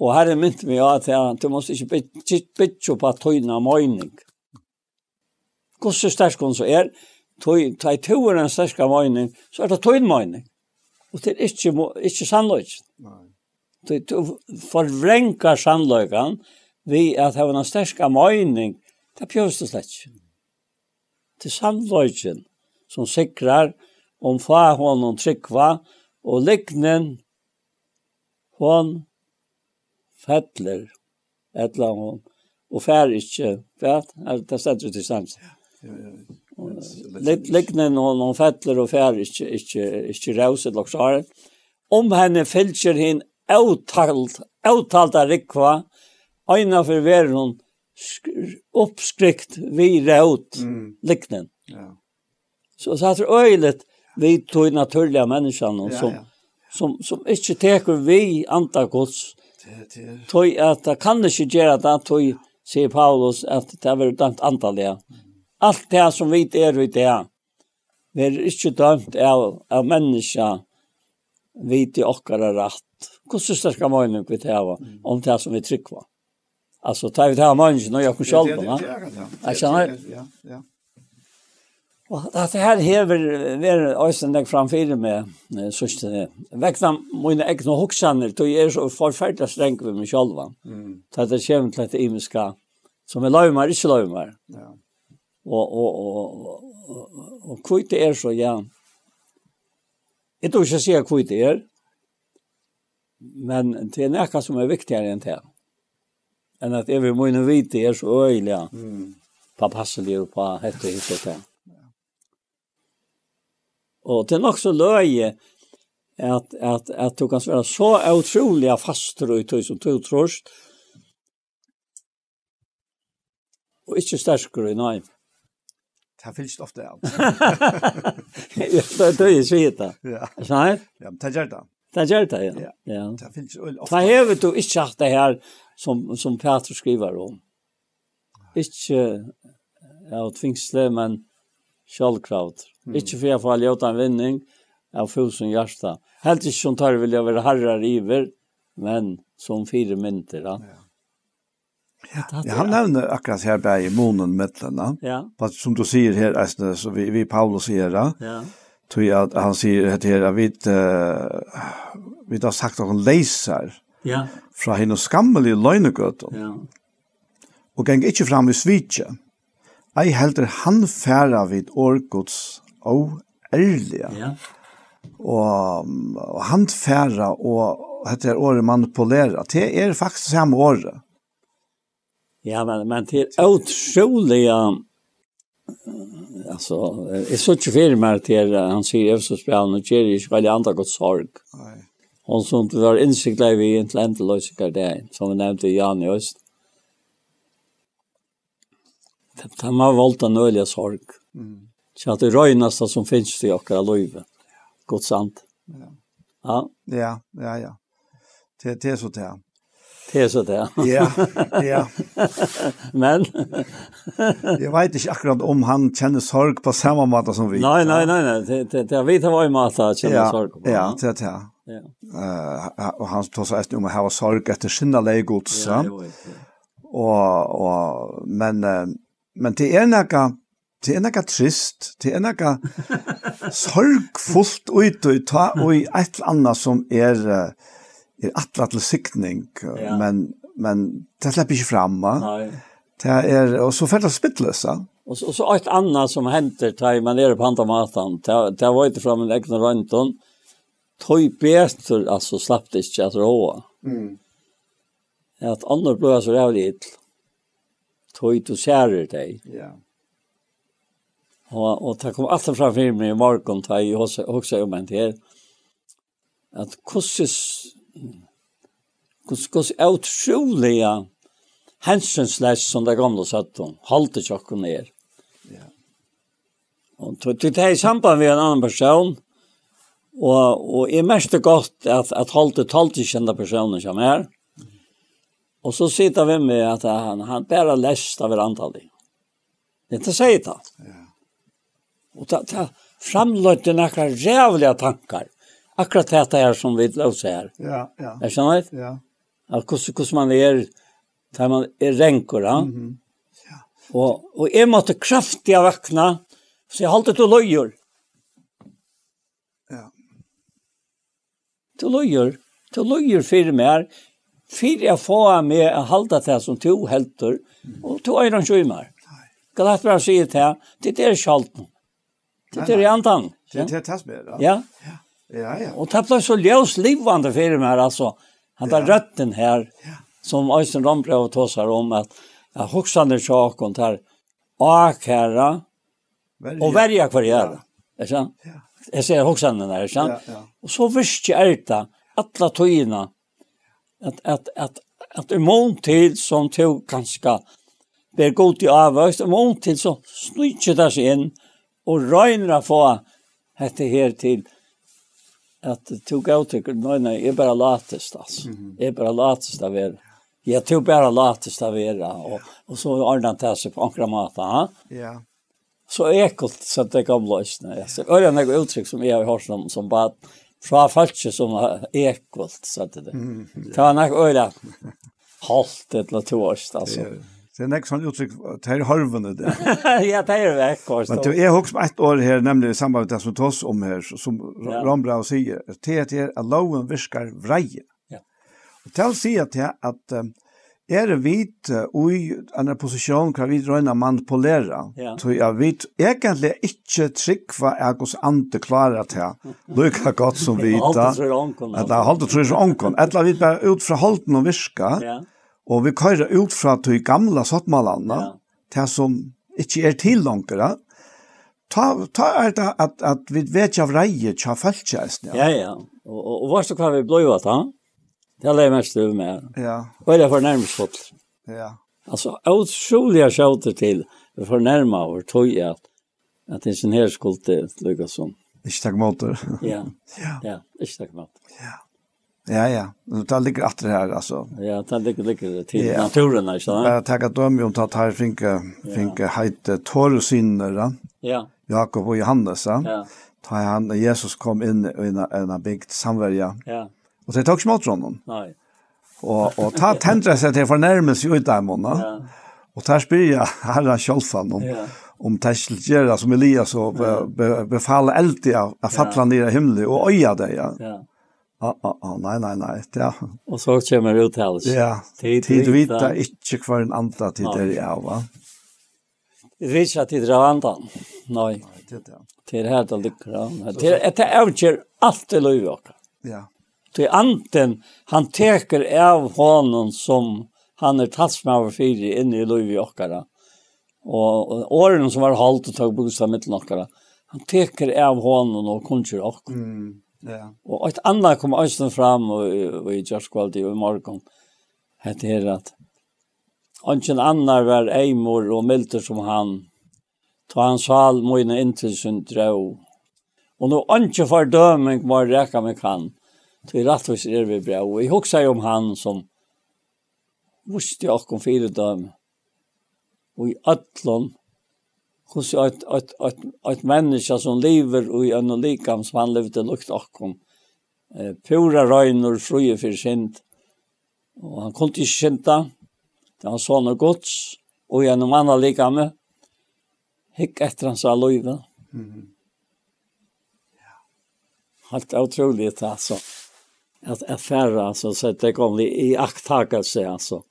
Og her er mynt meg av at han, du måste ikke bytja på tøyna meining. Mm Hvordan sterk hun så er, ta i to er en sterk av mening, så er det tøyn mening. Og det er ikke, ikke sannløyt. Du, du forvrenkar sannløykan vi at hava en sterk av mening, det pjøst det slett ikke. Det er sannløyken som sikrar om fa honom tryggva og liknen hon fettler etla hon og fær ikkje, vet, det stedet til sanns. Ja. Liknen hon noen fettler och fær, inte inte ikke rause til oksare. Om henne fälcher hin outalt av rikva ena för ver hun oppskrikt vi raut mm. liknen. Ja. Så så att öjligt vi tog naturliga människan ja, som, ja, som som ikke inte tar vi antagods. Tog att det kan ikke göra det tog sier Paulus at det er varit dömt Mm allt det som vi er i det, vi er ikke dømt av, av menneska vi til okkara rett. Hvordan sterska møyning vi til om det som vi trykker på? Altså, tar vi det här människan och jag kan själva. Ja, det är det. Ja, ja. Og at det her hever ver øysendig framfyrir med, sørst det. Vekna mine egne hoksaner, du er så forferdelig streng ved meg sjálvan. Mm. Det er kjent til at det imiska, som er løymar, ikke løymar. Ja. Og, og, og, og, og kvitt er så, ja. Jeg tror ikke jeg sier det er, men det er noe som er viktigere enn det. Enn at jeg vil måne vite er så øyelig, ja. mm. på passelig og på hette hit og det. Og det er nok så løye at, at, at du kan være så utrolig fastere og tog som tog trost, og ikke sterkere i nøyme. Det har fyllt ofta av. *laughs* Det er ju så heta. Ja. Nej. Ja, men det gjør det. Det gjør det, ja. Ja. Det har fyllt ofta. Det har du ikke hatt det her som, som Peter skriver om. Ikke ja, tvingsle, men självkraut. Mm. Ikke for jeg får låta en vinning av fusen hjärsta. Helt ikke som tar vill jag vara herrar iver, men som fire mynter. Ja. ja Ja, han nevner akkurat her bare i månen medlemmene. Ja. Fast som du sier her, Eisne, så vi, vi Paulus sier det. Ja. Tror jeg at han sier at her, at vi, uh, vi har sagt at han leser ja. fra henne skammelige løgnegøtten. Ja. Og geng ikke fram i svitje. Ei helder han færa vid årgods og ærlige. Ja. Og, og han færa og hette året manipulera. Det er faktisk samme året Ja, men, men til utrolig, ja, altså, jeg så ikke inte meg til, han sier säger Efsos-spelen och ikke veldig andre godt sorg. Nei. Og sånn, du var insikta i en tlentelösiga det, som vi nevnte i Jan i Øst. Det det har valt en øyelig sorg. Mm. Så att det röjnaste som finns i åkara löjve. Gott sant. Ja. Ja, ja, ja. ja. Det, det är så det Det er så det. Ja, ja. *laughs* Men? jeg vet ikke akkurat om han kjenner sorg på samme måte som vi. Nei, nei, nei, nei. Det, det, det vet jeg var i måte han kjenner ja, sorg på. Ja, det er det. Ja. Uh, og han tar seg etter om å ha sorg etter sinne legods. Ja, jo, ja. Og, og, men, men det er noe det er nekka trist, det er nekka *laughs* sorgfullt ut og ta og i et eller annet som er uh, er atlet til sikning, ja. men, men det slipper ikke fram. Nej. Det er, og så føler det spittløsa. Og så, og så ett annet som henter til man er på andre maten, det var ikke fra min egen røntgen, tog beter, altså slapp det ikke at råa. Mm. At andre blod så rævlig ill, tog du ser deg. Ja. Og, og det kom alltid fra filmen i morgen, da jeg også, også om en til, at hvordan Kus utroliga hensynsles som det gamla satt hon. Halte tjocken ner. Ja. Og det er i samband med en annan person, og, og jeg mest godt at, at halte talte kjente personer som er. Og så sitter vi med at han, han bare lest av hverandre. Det er ikke sier det. Ja. Og ta, ta framløtte noen rævlige tankar akkurat detta är som vi låser her. Ja, ja. Är så vet? Ja. At kus kus man är der man är ränkor, ja. Mm -hmm. Ja. Och och är måste kraftiga vakna så jeg holdt det løyer. Ja. Til løyer. Til løyer för mer för jag får med att hålla det som to helter och två är de sjömar. Galatasar säger det här, det är skalt. Det är antan. Det är tasbel. Ja. Ja. Ja, ja. Och det ble så ljus livande för mig alltså. Han tar ja. rötten här ja. som Øystein Rombrev och tåsar om att jag huxar när jag kom här akherra och värja kvarjära. Ja. Ja. Jeg ser husker han der, er sant? Ja, ja. Och så visste jeg det, alle togene, att att att att en mån til som tog ganska ber god i avvøst, en mån til så snutcher det sig in och å få dette her til att to go to nei nei är bara latest alltså. Mm Är bara latest av er. Jag tog bara latest av er och och så ordnat det seg på ankra mat, va? Ja. Så ekolt så att det kom blåsna. så er det några uttrykk som jag har som som bara fra falske som ekolt så att det. Det var några öra halt eller tvåst altså Det er nek sånn uttrykk, det er harvene det. *laughs* ja, det er vekk. Men det er også ett år her, nemlig i samband med det som tas om her, som ja. Rambra sier, det er at loven virker vreie. Ja. Og til å si at det at er det vit i en posisjon kan vi drøyna manipulera, ja. så jeg vet egentlig ikke trygg hva jeg hos ante klarer til, *laughs* lykka godt som vita, eller holdt det tror jeg som ånkon, eller vi bare ut fra holden og virka, ja Og vi kører ut fra de gamle sottmalene, ja. til som ikke er til langere, ta, ta er det at, at vi vet av reie til feltkjæresten. Ja, ja. Og, og, og hva er det hva vi ble jo at han? Det er det mest du med. Ja. Og det er for nærmest fått. Ja. Altså, utrolig jeg skjøter til for nærmere over tog at, at, det at ingeniør skulle til Lukas som. Ikke takk måter. *laughs* ja, ja, ikke takk måter. Ja. Ja, ja. Det ligger alltid här alltså. Ja, det ligger ligger till ja. naturen alltså. Jag at dem om att finke, finke finka hette torrsynder. Ja. Jakob och Johannes. Ja. Ta han Jesus kom in i en en bygd samverja. Ja. Och det tok ikke mot honom. Nej. Och och ta tendre sig till fornærmelse ut där måneden. Ja. Och där spyr jeg herren Kjolfan om ja. om Tesselgera som Elias och befall eld att falla ner i himlen och øye dig. Ja. ja ah, ah, ah, nei, nei, nei. Ja. Og så kommer uttales. Ja, tid, tid vita ikke hver en andre tid er i av, va? Det er ikke tid av andre, nei. Det er helt og lykker ja. Det er avgjør alt i løy, vårt. Ja. Det er anten han teker av hånden som han er talsmaver fyrir inne i løy, vårt. Og årene som var holdt og tog bostad mitt nokkara, han teker av hånden og kunnskjer okkur. Mm Ja. Og et annet kom også fram og, i Gjørskvaldi og i morgen. Hette her at Ongen annar var eimor og milder som han. Ta han sal mine inntil sin drøv. Og nå ongen fordøming må reka meg han. Til rettvis er vi bra. Og jeg husker om han som vuste okkom fire døm. Og i ötlån hos ett ett ett ett människa som lever i en likam som han levde lukt akkom. Eh pura röjnor fruje för sent. Och han kunde inte känna det han sa något gott och genom andra likam hick efter hans alöva. Mm. Ja. Helt otroligt alltså. Att affära alltså så att det kom i akttagelse alltså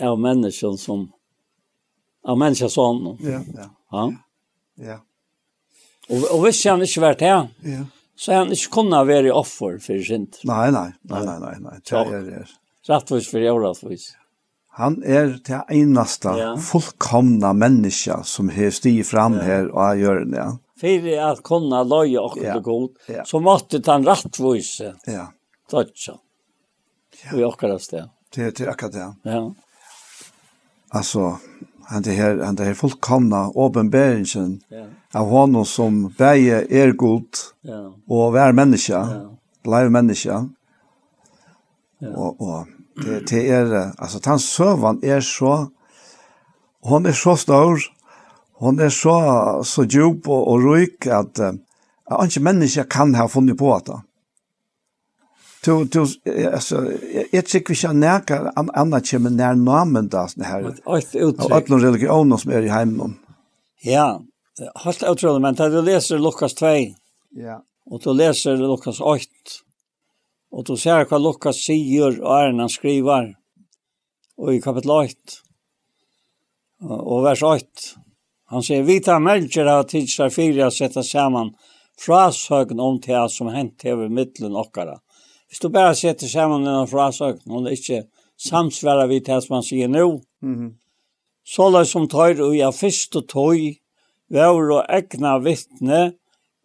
av människor som av människosonen. Ja, ja. Ja. Ja. Och och visst han inte svårt här. Ja. Så han inte kunna vara offer för sint. Nej, nej, nej, nej, nej, nej. Det är det. Rätt för orättvis. Han är det enaste ja. fullkomna människa som har stig fram ja. här och gör det. Ja. För att kunna loja och det god så måste han rättvis. Ja. Tack Ja. Vi åker oss det. Det är akkurat det. Ja. Alltså, han det här han det här fullkomna uppenbarelsen ja. av honom som bæge er god ja. och vär människa ja. live människa ja. och och det, det er, altså, den søvann er så, hon er så stor, hon er så, så djup og, og ryk at uh, ikke menneske kan ha funnet på det du du alltså ett chick vi kan närka andra kommer när namnen där så här. Och alla religioner som är i hemmen. Ja, helt otroligt men det du läser Lukas 2. Ja. Och du läser Lukas 8. Och du ser vad Lukas säger och är han skriver. Och i kapitel 8. Och vers 8. Han säger vita människor har tidsar fyra att sätta samman frasögn om det som hänt över mittlen och Hvis du bare setter sammen denne frasøkten, og det ikke samsvarer vi til man sier nå, mm -hmm. så la som tøyre og jeg først og tøy, vær og egna vittne,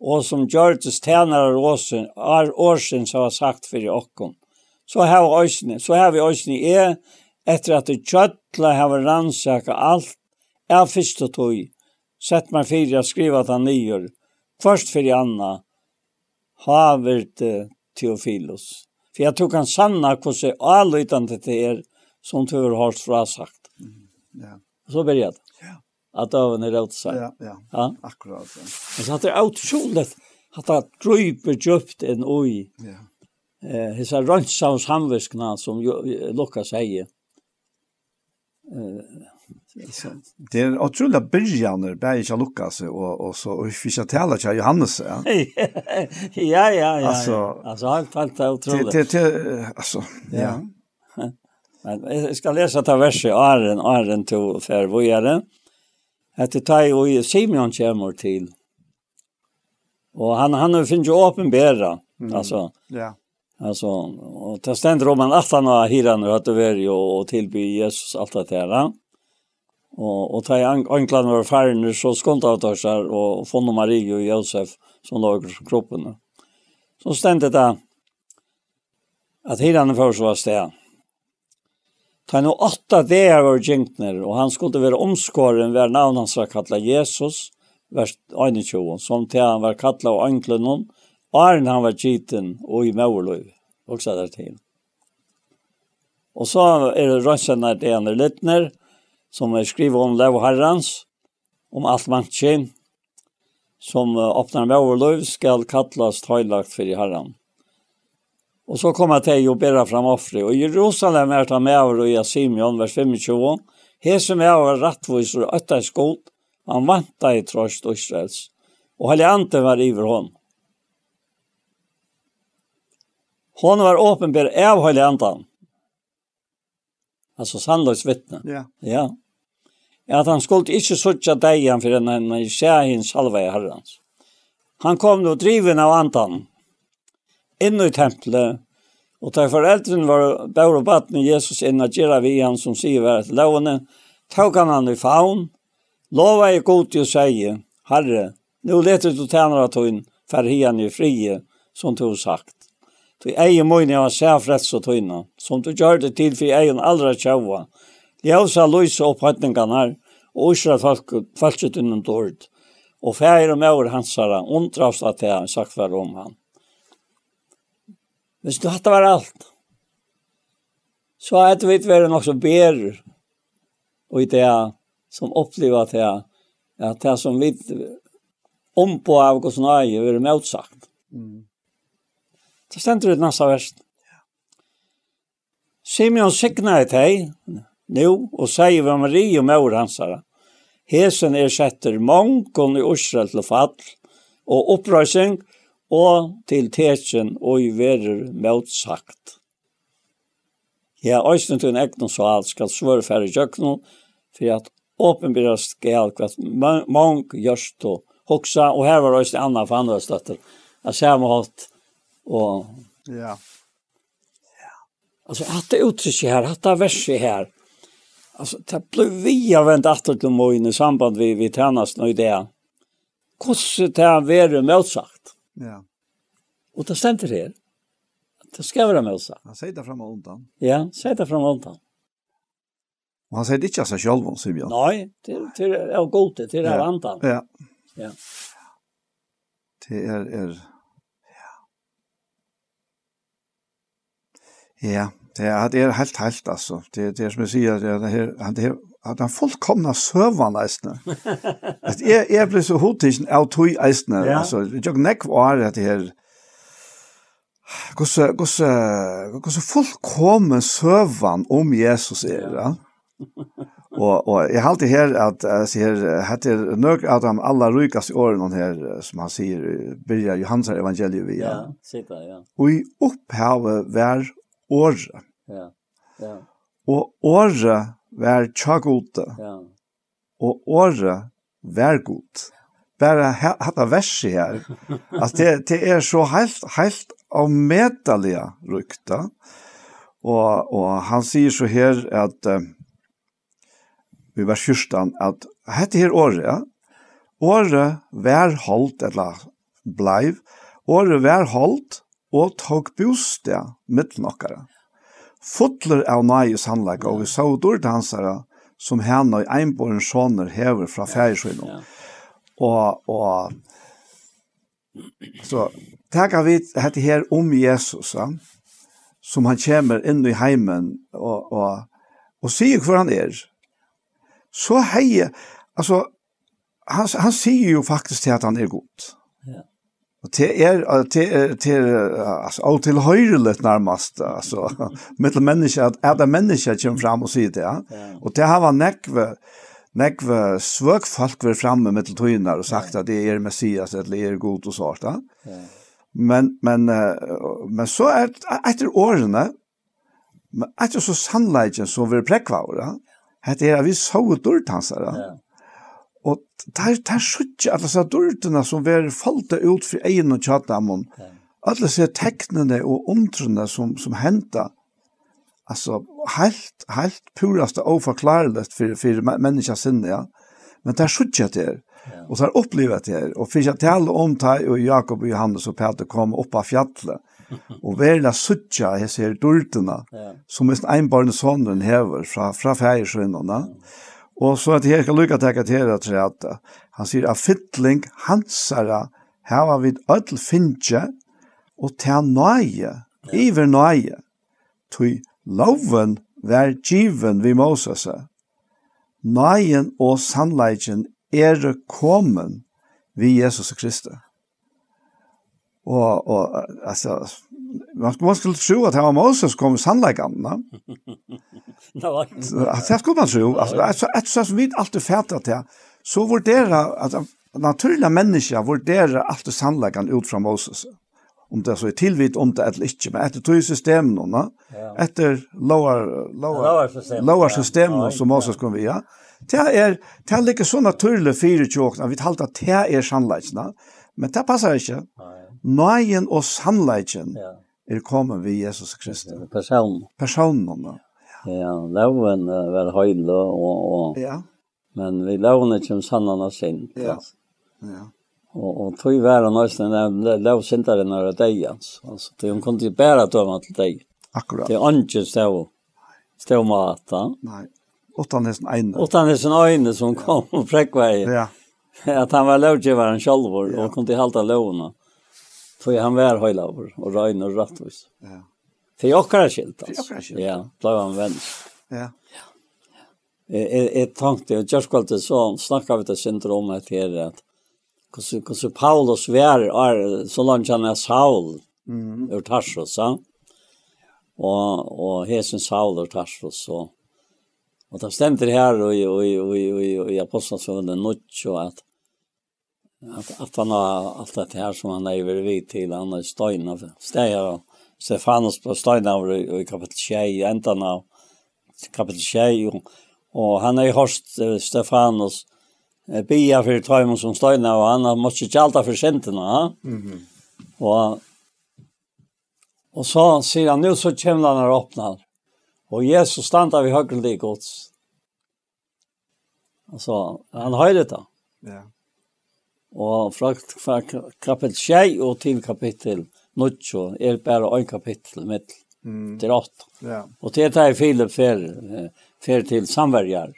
og som gjørtes tjenere åsen, er årsen som har sagt for okken. Så har, øsne, så har vi øsne er, etter at det kjøttla har rannsaka alt, er først og tøy, sett meg fyrir, jeg skriver at han nyer, først fyrir Anna, haver det Theophilus. För jag tror kan sanna hur så allitande det är som du har fra sagt. Mm. Ja. Så började. Ja. Att døven er rätt seg. Ja, ja. Ja. Akkurat. Ja. Så att det är otroligt att det dryper djupt en oj. Ja. Eh, hesa röntsaus hamviskna som Lukas säger. Eh, Det är otroliga början där i Lukas och och så och vi tala till Johannes. *laughs* Ja ja ja. Alltså allt, helt helt otroligt. Det det alltså ja. Men jag ska läsa ta vers i Aren, Arren to för vad är det? Att det tar ju Simeon kommer till. Och han han finns ju mm. alltså. Ja. Alltså och ta ständer om man att han har hyran och att det är ju och tillbe Jesus allt det där. Og, og da anklene var ferdig, så skundte av oss her, og funnet Marie og Josef, som lå i kroppen. Så stendte det at hirene først var sted. Ta nå åtta dager var gjenkner, og han skulle være omskåren ved navn hans var kattlet Jesus, vers 21, som til han var kattlet og anklene noen, Arn han var giten og i Mauerløy, også der til. Og så er det rønsene til han er littner, som er skriver om Lev Herrens, om alt mannskjen, som åpner med overløv, skal kattles tøylagt for i Herren. Og så kommer jeg til å bære fram offre. Og i Jerusalem er det med over i Simeon, vers 25. Hese med over rettvis og øtta i skot. Han vant deg i trøst og Israels. Og helgjante var iver hon. Hon var åpenbær av helgjantan. Altså sannløs vittne. Ja. Yeah. Ja at han skulle ikke suttja deian for en enn skjæhin salva i herrans. Han kom nå driven av antan inn i tempelet, og da foreldrene var bør og baden Jesus inn og gjøre vi han som sier hver et lovene, tog han han i faun, lova i god til å si, Herre, nå leter du tjener at hun, for hian i frie, som du har sagt. Du eier møyne av sæfrets og tøyne, som du gjør det til for eier aldra tjaua. Ljøsa løse opphattningene her, og Israel folk, folket innan dård. Og fægir og mægur hansara undrast at det han sagt var om han. Hvis du hatt var alt, så er det vidt vært nok så bedre og i det som oppleva det at det som vi ompå av hos nøye vi er motsagt. Mm. Så stender det nesten verst. Simeon signar i teg, nu och säger Marie og mor hansara. Hesen ersätter mongon i Israel til fall och upprösning og til tekin og i verer motsagt. Ja, òsne til en egnom så alt skal svøre færre jøkno, for at åpenbyrra skal kvart mong gjørst og hoksa, og her var òsne anna for andre støtter, at samme hatt og... Ja. ja. Altså, hatt det uttrykket her, hatt det verset her, Alltså, det blev vi har vänt efter till mig i samband vi vi tjänas nu i det. Kosse det här vore motsagt. Ja. Och det stämmer här. Det ska vara motsagt. Han säger det fram och undan. Ja, säger det fram och undan. Och han säger det inte av sig själv, säger jag. Nej, det är gott, det är av andan. Ja. Ja. Det är, är, ja. Ja, Det är det är helt helt alltså. Det det som jag säger det här han det att han fullkomna servern nästan. Att är är blir så hotig out hui nästan. Alltså jag neck var det här Gosse gosse gosse fullkomna servern om Jesus är det. Og och jag har alltid här att jag ser heter nog att de alla rykas i åren her som han sier börjar Johannes evangelium via. Ja, sitter ja. Og i opphavet var året. Ja, ja. Og året var tjagote. Ja. Og året var god. Bare hatt av verset her. *laughs* At det, det er så helt, helt avmedelige rykta. Og, og han sier så her at uh, vi var kyrstan at hette her året, ja. Året var holdt, eller bleiv, året var holdt og tok bostad mittel nokkara. Fotler av nøye sannleik, og vi så dår dansere som henne og einborn sånner hever fra færisvinnom. Og, og *clears throat* så takka vi hette her om Jesus, ja? som han kommer inn i heimen og, og, og sier hvor han er. Så hei, altså, han, han sier jo faktisk til at han er god. Och *laughs* det är det er, det är alltså allt till höjrelet närmast alltså mittel mennesker, att er det mennesker som fram och sier det ja. Och det har var nekve, nekve svøk folk väl framme mittel tøyner och sagt att det är Messias eller er god och sånt ja. Men men men så er efter åren men etter så sannleggen så vi präkvar ja. Det är vi så dåligt hansar. Ja. Og der, der suttje alle disse dørtene som var falt ut for egen og tjattamon. Alle disse teknene og omtrene som, som hentet. Altså, helt, helt purast og forklarelig for, for menneskens sinne, ja. Men der suttje det er. Og så har opplevet det her. Og for jeg taler om det, og Jakob og Johannes og Peter kom opp av fjallet. *laughs* Og verla suttja hese her dultena, som mest einbarne sonen hever fra, fra feiersvinnerne. Ja Og så at jeg kan lykke til at jeg til at han sier at fytling hansara hava vid öll finnje og ta nøye, iver nøye, tui loven vær given vi Moses. Nøyen og sannleikken er kommen vi Jesus Kristus. Og, og altså, man skulle tro att det var Moses kom sannläggande. *laughs* Nej. Att det skulle man tro. Alltså, eftersom som vi alltid fattat det, så värderar att naturliga människa allt alltid sannläggande ut från Moses. Om det så är tillvitt, om det eller inte. Men efter tog systemen, ja. efter lower, lower, lower systemen som Moses kom via, det är, det är lika så naturligt fyra tjåkna, vi talar att det är sannläggande. Men det passar inte. Nej nøyen og sannleikken ja. er kommet ved Jesus Kristus. Personen. Personen, ja. Ja, loven uh, var høyde og, og ja. men vi loven ikke om sannene sin. Ja. ja. Og, og tog være nøysen den lovsinteren er deg, altså. altså. De kunne ikke bære dømme til deg. Akkurat. Det er ikke stå, stå mat, Nei. Utan hesen øyne. Utan sin øyne som kom ja. og frekkveier. Ja. At han var lovgivaren selv og kunne ikke halte lovene. Ja För han var hela år och rein och rättvis. Ja. För jag kan skilt alltså. För jag kan Ja, blev han vän. Ja. Ja. Eh eh tänkte jag just kvalte så snackar vi det syndrom att det är att hur hur Paulus var är så långt han är Saul. Mm. Ur Tarsus, så. Och och Hesen Saul ur Tarsus så. Och det stämmer här och i och i och i och i apostlarna så den notch och att Att, att han har allt det här som han lever vid till, han har av stegar han. Stefanus på stöjna av i kapitel 6, ändan av kapitel 6, och, och han har ju hört Stefanus bia för tajmen som stöjna, och han har måste tjalta för senterna. Mm -hmm. Och Og så sier han, nå så kommer han her åpner. Og Jesus standa vi høyre til gods. Altså, han høyre det da. Ja. Og fra, fra kapittel 6 og til kapittel 9 er bare en kapittel med mm. til 8. Ja. Og til det er Filip fer, fer til samverjar.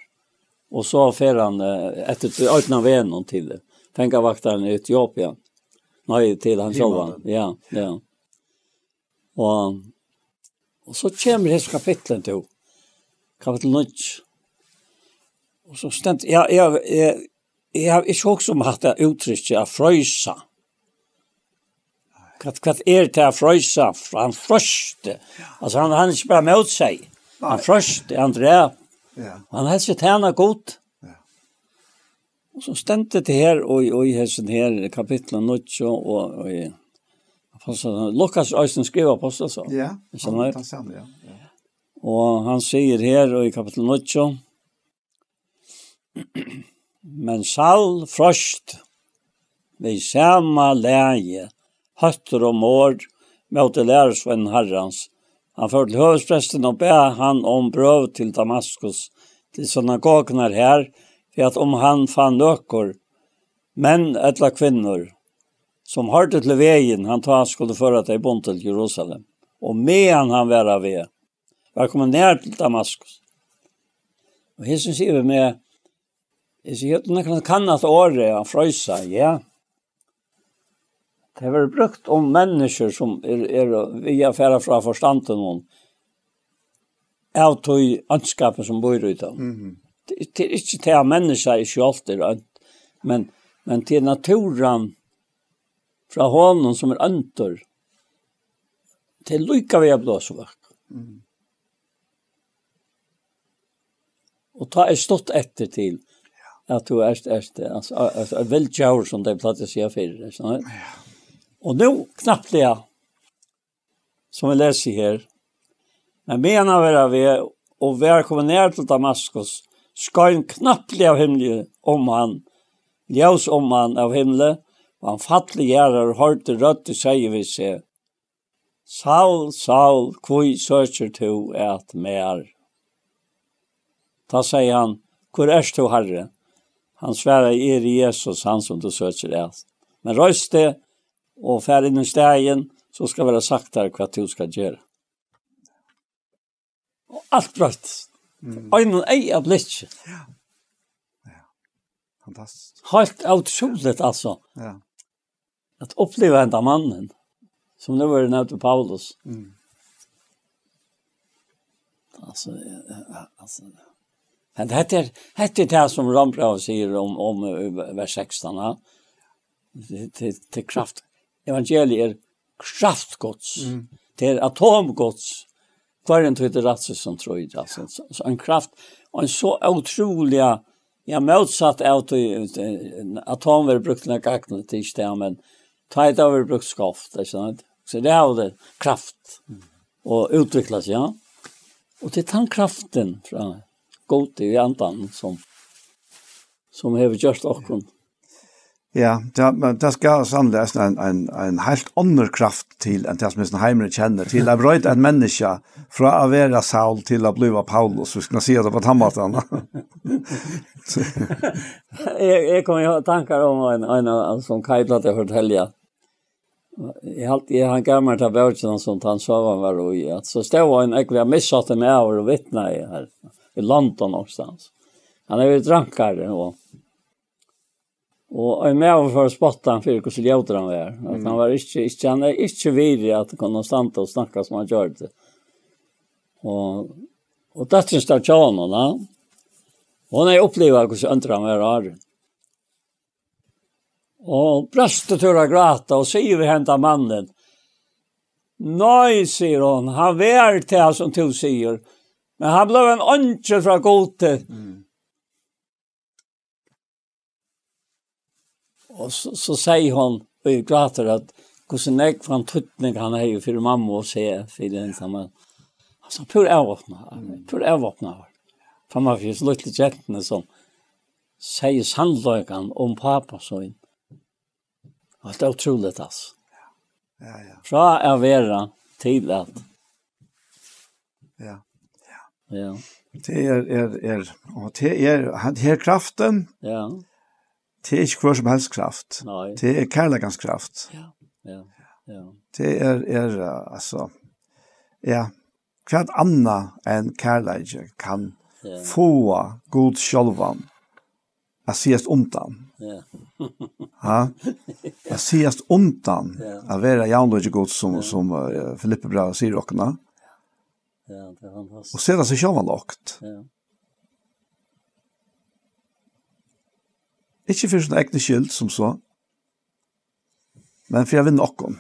Og så fer han etter øyne av en til det. Fengavaktaren i Etiopia. Nei, til han selv. Ja, ja. Og, og så kommer det kapitlen til kapittel 9. Og så stendt, ja, jeg, jeg, jeg har ikke også om hatt det uttrykket av frøysa. Hva, hva er det av frøysa? Han frøste. Altså han, han er ikke bare med seg. Han frøste, han drev. Ja. Han har sett henne godt. Ja. Og så stemte det her, og, og i hessen her, kapitlet 9, og, og, og aposteln. Lukas Øystein skrev apostel så. Ja, han samme, ja. ja. Og han sier her og i kapitel 9, men sall frost vi sama læge, høtter og mår, møte lærersvenn herrans. Han førte til høvespresten og be han om brøv til Damaskus, til synagogner her, for at om han fann nøkker, menn etla kvinnor, som hørte til veien han ta skulle føre til bond til Jerusalem, og medan han være ved, var kommet ned til Damaskus. Og hessen sier vi med, Jeg sier at man kan at året av frøysa, ja. Det har brukt om mennesker som er, er via færa fra forstanden om av tog ønskapet som bor ut av. Mm -hmm. Det er ikke til at mennesker i kjolter, men, men til naturen fra hånden som er øntor, til lykka vi er blåsvakt. Mm. Og ta er stått etter til, att du är ärst alltså alltså en väl chower som det platser sig för så. Ja. Och nu knappt det som vi läser här. Men menar vara vi och välkommen ner till Damaskus ska en knappt av himlen om han ljus om han av himlen og han fattelig gjerrar og hørte rødt og sier vi seg, Saul, Saul, kvoi søker du et mer? Da sier han, hvor er du, Herre? Han svärar er Jesus, han som du søker älst. Men røys det och färd inn i stegen så ska være sagt her hva du ska göra. Og allt bröts. Mm. Ögonen ei av blitt. Ja. Fantastiskt. Helt otroligt alltså. Ja. Att uppleva en av mannen som nu var den Paulus. Mm. Alltså, alltså, Men det heter, heter det som Rambrau sier om, om vers 16. Ja. Det, det, til kraft. Evangeliet er kraftgods. Mm. Det er atomgods. Hver en tøyde ratse som tror det. Altså. Så en kraft, og en så utrolig ja, motsatt av atomver brukt den kakten til ikke det, men tøyde er brukt skoft, ikke sant? Så det er jo det, kraft. Og utviklas, ja. Og det er den kraften fra god i andan som, som har gjort okkon. Ja, det, det skal sannelig en, en, en helt annen kraft til enn det som Mr. Heimre kjenner, til å brøyde en menneske fra å være Saul til å bli Paulus, hvis man sier det på tannmaten. jeg, *laughs* jeg kommer ihåg tankar om en, en, en som Kajla til Hørtelja. Jeg har alltid han gammel til bøkene som han sover var og i, at så stod han egentlig missatt en av og vittne i her. Ja i London någonstans. Han är ju drankare och Och jag med över för spottan för hur så han var. Mm. Att han var inte, inte, han är inte vidrig att kunna stanta och snacka som han gör det. Och, och det syns det av honom. Hon är upplevt hur så öntra han var här. Och bröstet hör jag gråta och säger vi hämta mannen. Nej, säger hon, han var till som du säger. Men han blev en åndsjö fra gode. Mm. Og så, så sier hun, og jeg gråter at hvordan jeg fant tøtning han er jo for mamma å se for den samme. Altså, pur avåpna, pur avåpna. man var fyrst lutt jentene som sier sannløygan om pappa så inn. Og det er utrolig, altså. Ja, ja. Fra å være til at Ja. Det er, er, er, og det er, det er kraften. Ja. Det er ikke hva som helst kraft. Nei. Det er kærlegans kraft. Ja, ja, ja. Det er, er, altså, ja, hva anna enn kærlegan kan ja. få god sjolvan a siast undan. Ja. ha? A siast Ja. a vera jaunlogig god som, som uh, Filippe Bra sier okna. Ja det är inte fantastiskt. Och sedan så lagt. Ja. Ikke for sin egne skyld, som så, men for jeg vil noen.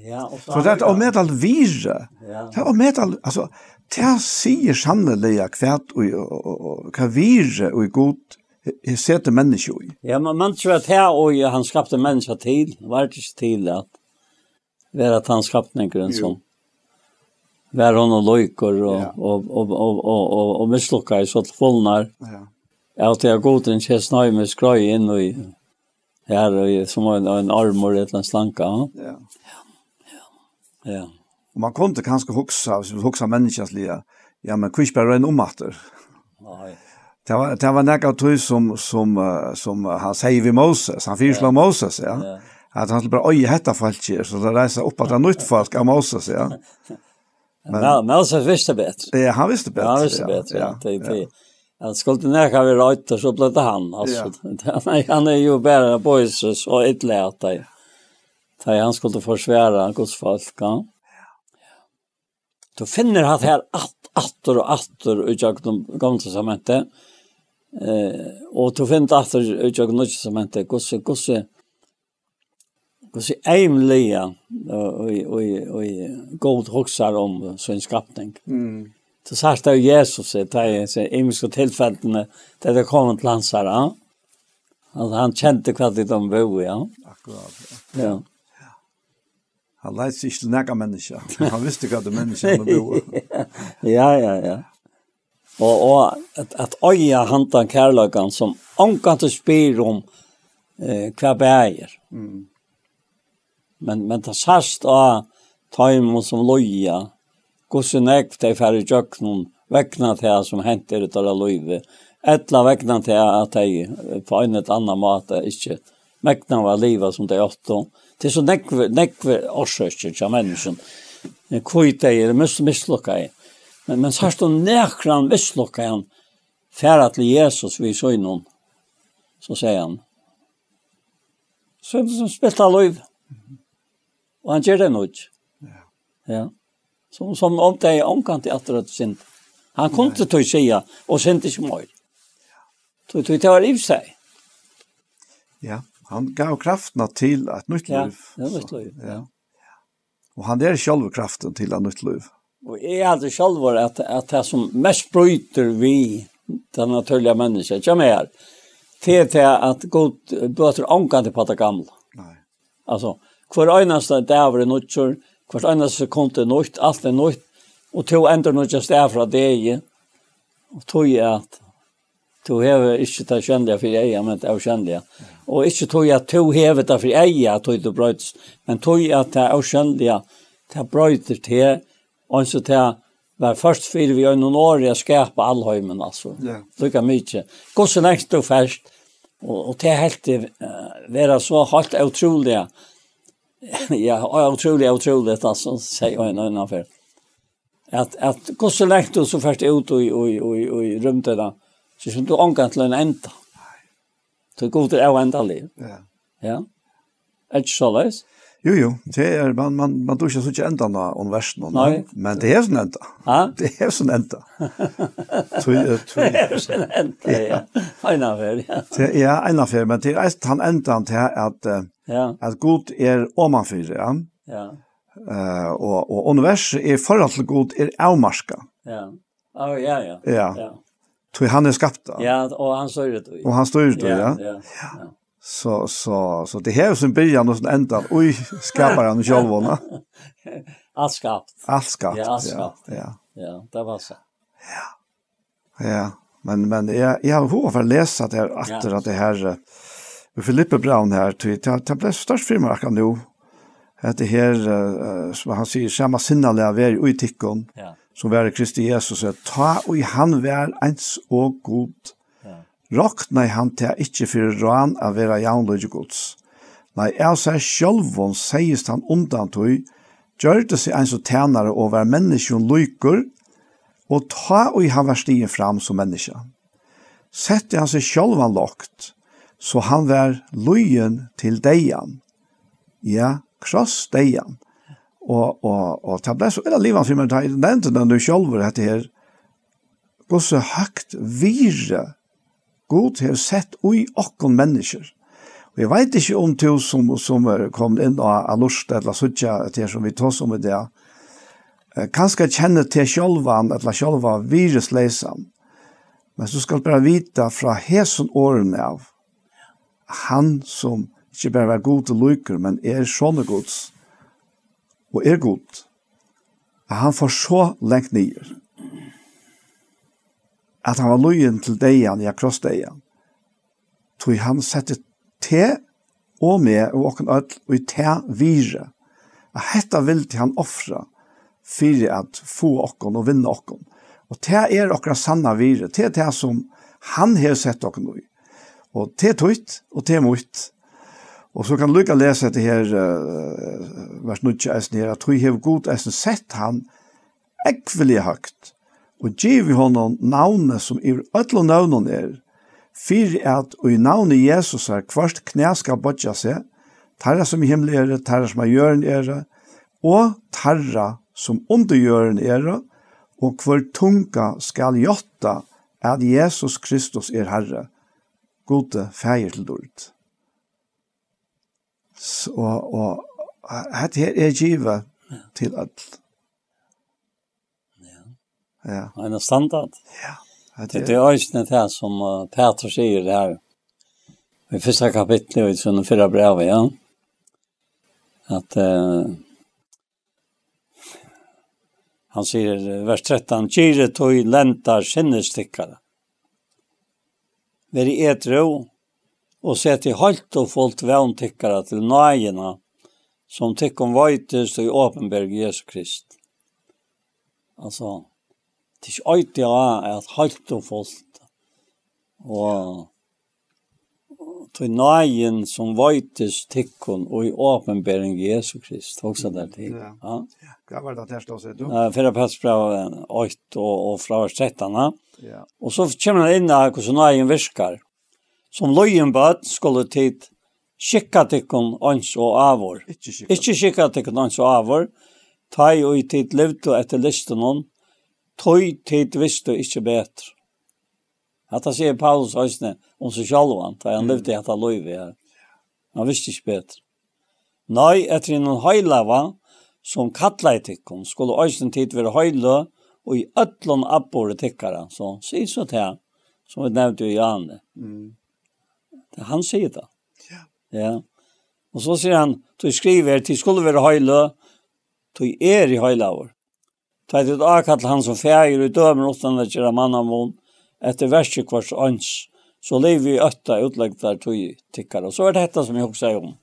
Ja, og så... For det er å med all vire, det er å med all, altså, det sier sannelig kvært og, og, og hva vire og god jeg ser til menneske i. Ja, men man tror at her og han skapte mennesker til, var det ikke til at, være at han skapte en grunn som, var hon och lojkor och, ja. och, och, och, och, och, och misslockar så fullnar. Ja. Att jag går en tjej snöj med skröj in och i, og som en, en armor eller en slanka. Ja. Ja. ja. man kunde kanske huxa, huxa människans lia, ja men kvisch bara en omatter. Nej. Det var det var näka tru som som som han säger vi Moses, han fyrsla ja. Moses, ja. ja. Att han skulle bara oj hetta fallt så det reser upp att han nytt folk av Moses, ja. *laughs* Men Melsa visste bättre. Ja, han visste bättre. Han visste bättre. Ja, Det det. Han skulle näka vid rätt och så blev det han. Alltså. *laughs* Ja. han är ju bara boys så ett lärt dig. Han skulle försvära Guds folk. Ja. Då finner han här att attor och attor utjag de gamla testamentet. Eh, och då finner han attor utjag jag nya testamentet. Guds, Guds, Guds, kan si ämliga och och och god huxar om sin skapning. Mm. Så sagt av Jesus det er i tillfällen där det kom kommet lansara. hans. Han, han kjente hva det de bo, ja. Akkurat, ja. ja. Han leit seg ikke til. Han visste hva det menneskene bo. ja, ja, ja. Og, og at, at øya hantan kærlagan som omkant spyr om eh, hva bæger. Mm men men ta sast a taim som loja gosse nek te fer jöknum vekna te som hentir ut alla loive etla vekna te at ei på ein et anna mata ikkje mekna var liva som te åtto til så nek nek orsøkje ja mennesken kvit ei er mest mislukka ei men men sast on nekran mislukka ei fer til Jesus vi så innom så sier han så det som spilta loive Og han gjør det nå ikke. Ja. ja. Som, som om det er omkant i atter at. Han kom til å si, og sint ikke mer. Så det var i seg. Ja, han gav kraftene til et nytt liv. Ja, det nytt liv, ja. Og han er selv kraften til et nytt liv. Og jeg er aldri sjálv at, at det som mest bryter vi, den naturlige mennesket, ikke mer, til til at god bøter omkant på det gamle. Nei. Altså, Hver eneste dag er nødt, hver eneste sekund er nødt, alt er nødt, og to ender nødt nødgjør dæver fra deg, og tog jeg at to hever ikke det kjennelige for jeg, men det er kjennelige. Og ikke tog jeg at to hever det for jeg, tog det brøyts, men tog jeg at det er kjennelige, det er brøyter til, og så til var først fyrir vi øyne år jeg skapa allhøymen, altså. Yeah. Lykka mykje. Gås så lengst og færst, og, og det er helt uh, være så helt utrolig *laughs* ja, otroligt, utrolig, altså, sier jeg en annen för. At, at gå så lätt och så først ut och, och, och, och i rummet så som du omgang til en enda. Du god er en enda liv. Ja. Ja. Er det så lätt? Jo, jo, det er, man, man, man tror ikke så ikke enda av universen, Nei. men det er sånn enda. Ja? Det er sånn enda. det er sånn enda, ja. En affær, ja. Det er en affær, men det er eist han enda til at, ja. at god er omanfyr, ja. Ja. Uh, og, og universet er forhold til god er avmarska. Ja, oh, ja, ja. Ja. ja. Tui han er skapt da. Ja, og han styrer det. Og han styrer det, ja. Ja, ja. ja. Så, så, så det här som början och sen ändan. Oj, skapar han själv hon. *laughs* Allt skapt. Allt skapt. Ja, allt skapt. Ja, ja. det var så. Ja. Ja, men men jag jag har hur för läsa det här att ja. det här med Filippe Brown här till ta blev störst för kan nu. Att det här uh, som han säger samma sinnaliga vär i tikkon. Ja. Som var Kristi Jesus att ta och han var ens och god Rokna han til ikkje fyrir råan a vera jaunløyge gods. Nei, jeg seg sjølvån seist han undan tøy, gjørte seg ein så tænare over menneskjon løyker, og ta og han var stigen fram som menneska. Sette han seg sjølvan lokt, så han var løyen til deian. Ja, kross deian. Og, og, og det ble så, eller livet for meg, nevnte den du sjølver dette her, gå så høgt vire God har sett ui okkon mennesker. Og jeg vet ikke om to som, som kom inn av lust eller suttja til som vi tås om i det, kanskje kjenne til sjolvan eller sjolva virusleisan. Men så skal bare vita fra hesen årene av han som ikke bare var god til lykker, men er sånne gods og er god. Han får så lengt nyer at han var lojen til deian, ja, krossdeian. Tog han sette te og med og okken ødel og i te vire. At hetta vil til han offra fyrir at få okken og vinna okken. Og te er åkken sanna vire, te er te som han har sett okken i. Og te tøyt og te mot. Og så kan Luka lese etter her, uh, vers 9, eisen her, at hun hev god eisen sett han ekvelig høgt og giv honom navnet som i ötlo navnen er, fyrir at og i navnet Jesus er kvart knæ skal bodja seg, tarra som i himmel er, tarra som i jøren er, og tarra som under jøren er, og hver tunga skal jotta at Jesus Kristus er Herre, gode feir til dårlig. Så, og, og, og, her er givet til alt. Ja. En standard. Ja. Det är ju inte det som uh, Peter säger det här. I første kapittel i sån förra brevet, ja. Att uh, han säger vers 13, Kyre tog lentar sinnestikkare. Veri etro og sett i halt og fullt vevntikkare til nøyena, som tikkum vøytest og i åpenberg Jesu Krist. Altså, det er ikke alltid at halvt og fullt. Og til nøyen som vøytes tikkun og i åpenbering Jesu Krist, også der til. Ja, ja. Hva var det at her stod seg, du? Fyra fyrre fra 8 og, og fra vers 13. Ja. Og så kommer han inn av hvordan nøyen virkar. Som løyen bad skulle tid skikka tikkun ans og avår. Ikke skikka tikkun ans og avår. Ta i og i tid levde etter listen hon, tøy tid visste ikke bedre. Hatta sier Paulus høysene om seg sjálf han, da han levde i hatta løyve her. Han visste ikke bedre. Nei, etter innan høylava, som kalla i tikkum, skulle høysene tid være høyla, og i ötlun abbore tikkara, så sier så til han, som vi nevnte jo i Janne. Mm. Det Han sier det. Ja. ja. Og så sier han, du skriver, til skulle være høyla, du er i høylaver. Ta det akall han som fægir i dømen utan at gjera mannamon etter verset kvars ans, så lever vi ötta utlegdar tog tikkar. Og så er det dette som jeg hoksa om.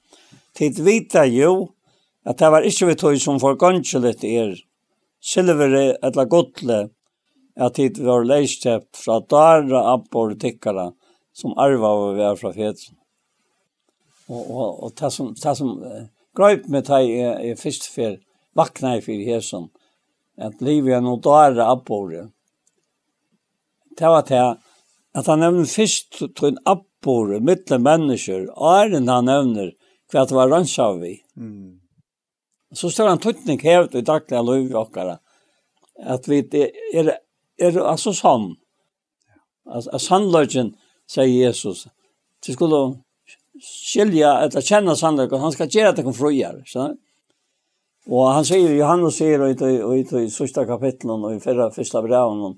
Tid vita jo, at det var ikkje vi tog som for gansjelit er silveri eller godle, at tid var leistep fra dara abbor tikkara som arva var vi er fra fetsen. Og, og, og det som, det som greip med teg er, er først for vakna i fyrir hesson, at livet er noe dara abbore. Det var det at han nevner først til en abbore, mittle mennesker, æren han nevner hva det var rannsjav vi. Mm. Så står han tøytning hevet i daglige liv i okkara, at vi er, er, er altså sånn. Altså, sannløgjen, sier Jesus, til skulle skilja, eller kjenne sannløgjen, han skal gjøre det kom frugjere, sånn. Och han säger Johannes säger i i i sista kapitlet i förra första breven,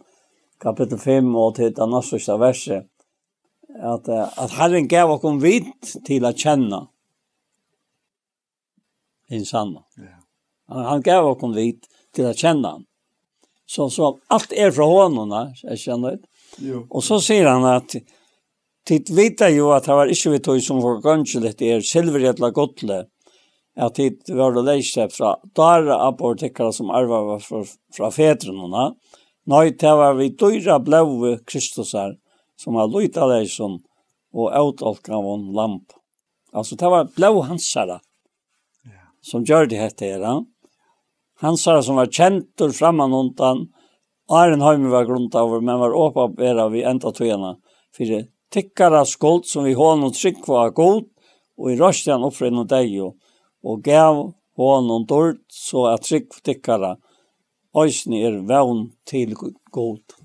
kapitel 5 og til den näst verset, at, att att Herren gav oss vidt vitt till att känna sann. Ja. Han, han gav oss om vitt till att känna. Så så allt är fra hånden, jeg kjenner det. Jo. Och så säger han att Tid vita jo at det var ikke vi tog som var gansje det er silver etla godle, at tid var det leisje fra dara apotekere som arva var fra, fra fedrene. Nei, det var vi dyra blaue kristusar som var løyta leisen og avtolka av en lamp. Altså, det var blau hansara som gjør det hette her. Hansara som var kjentur framan undan, Arenheim var grunt over, men var åpa vera vi enda tøyene, for tikkara skuld som vi hånd og trygg var god, og i røstjan oppfri noen deg og og gav honom dård så at trygg tikkara òsne er vevn til god.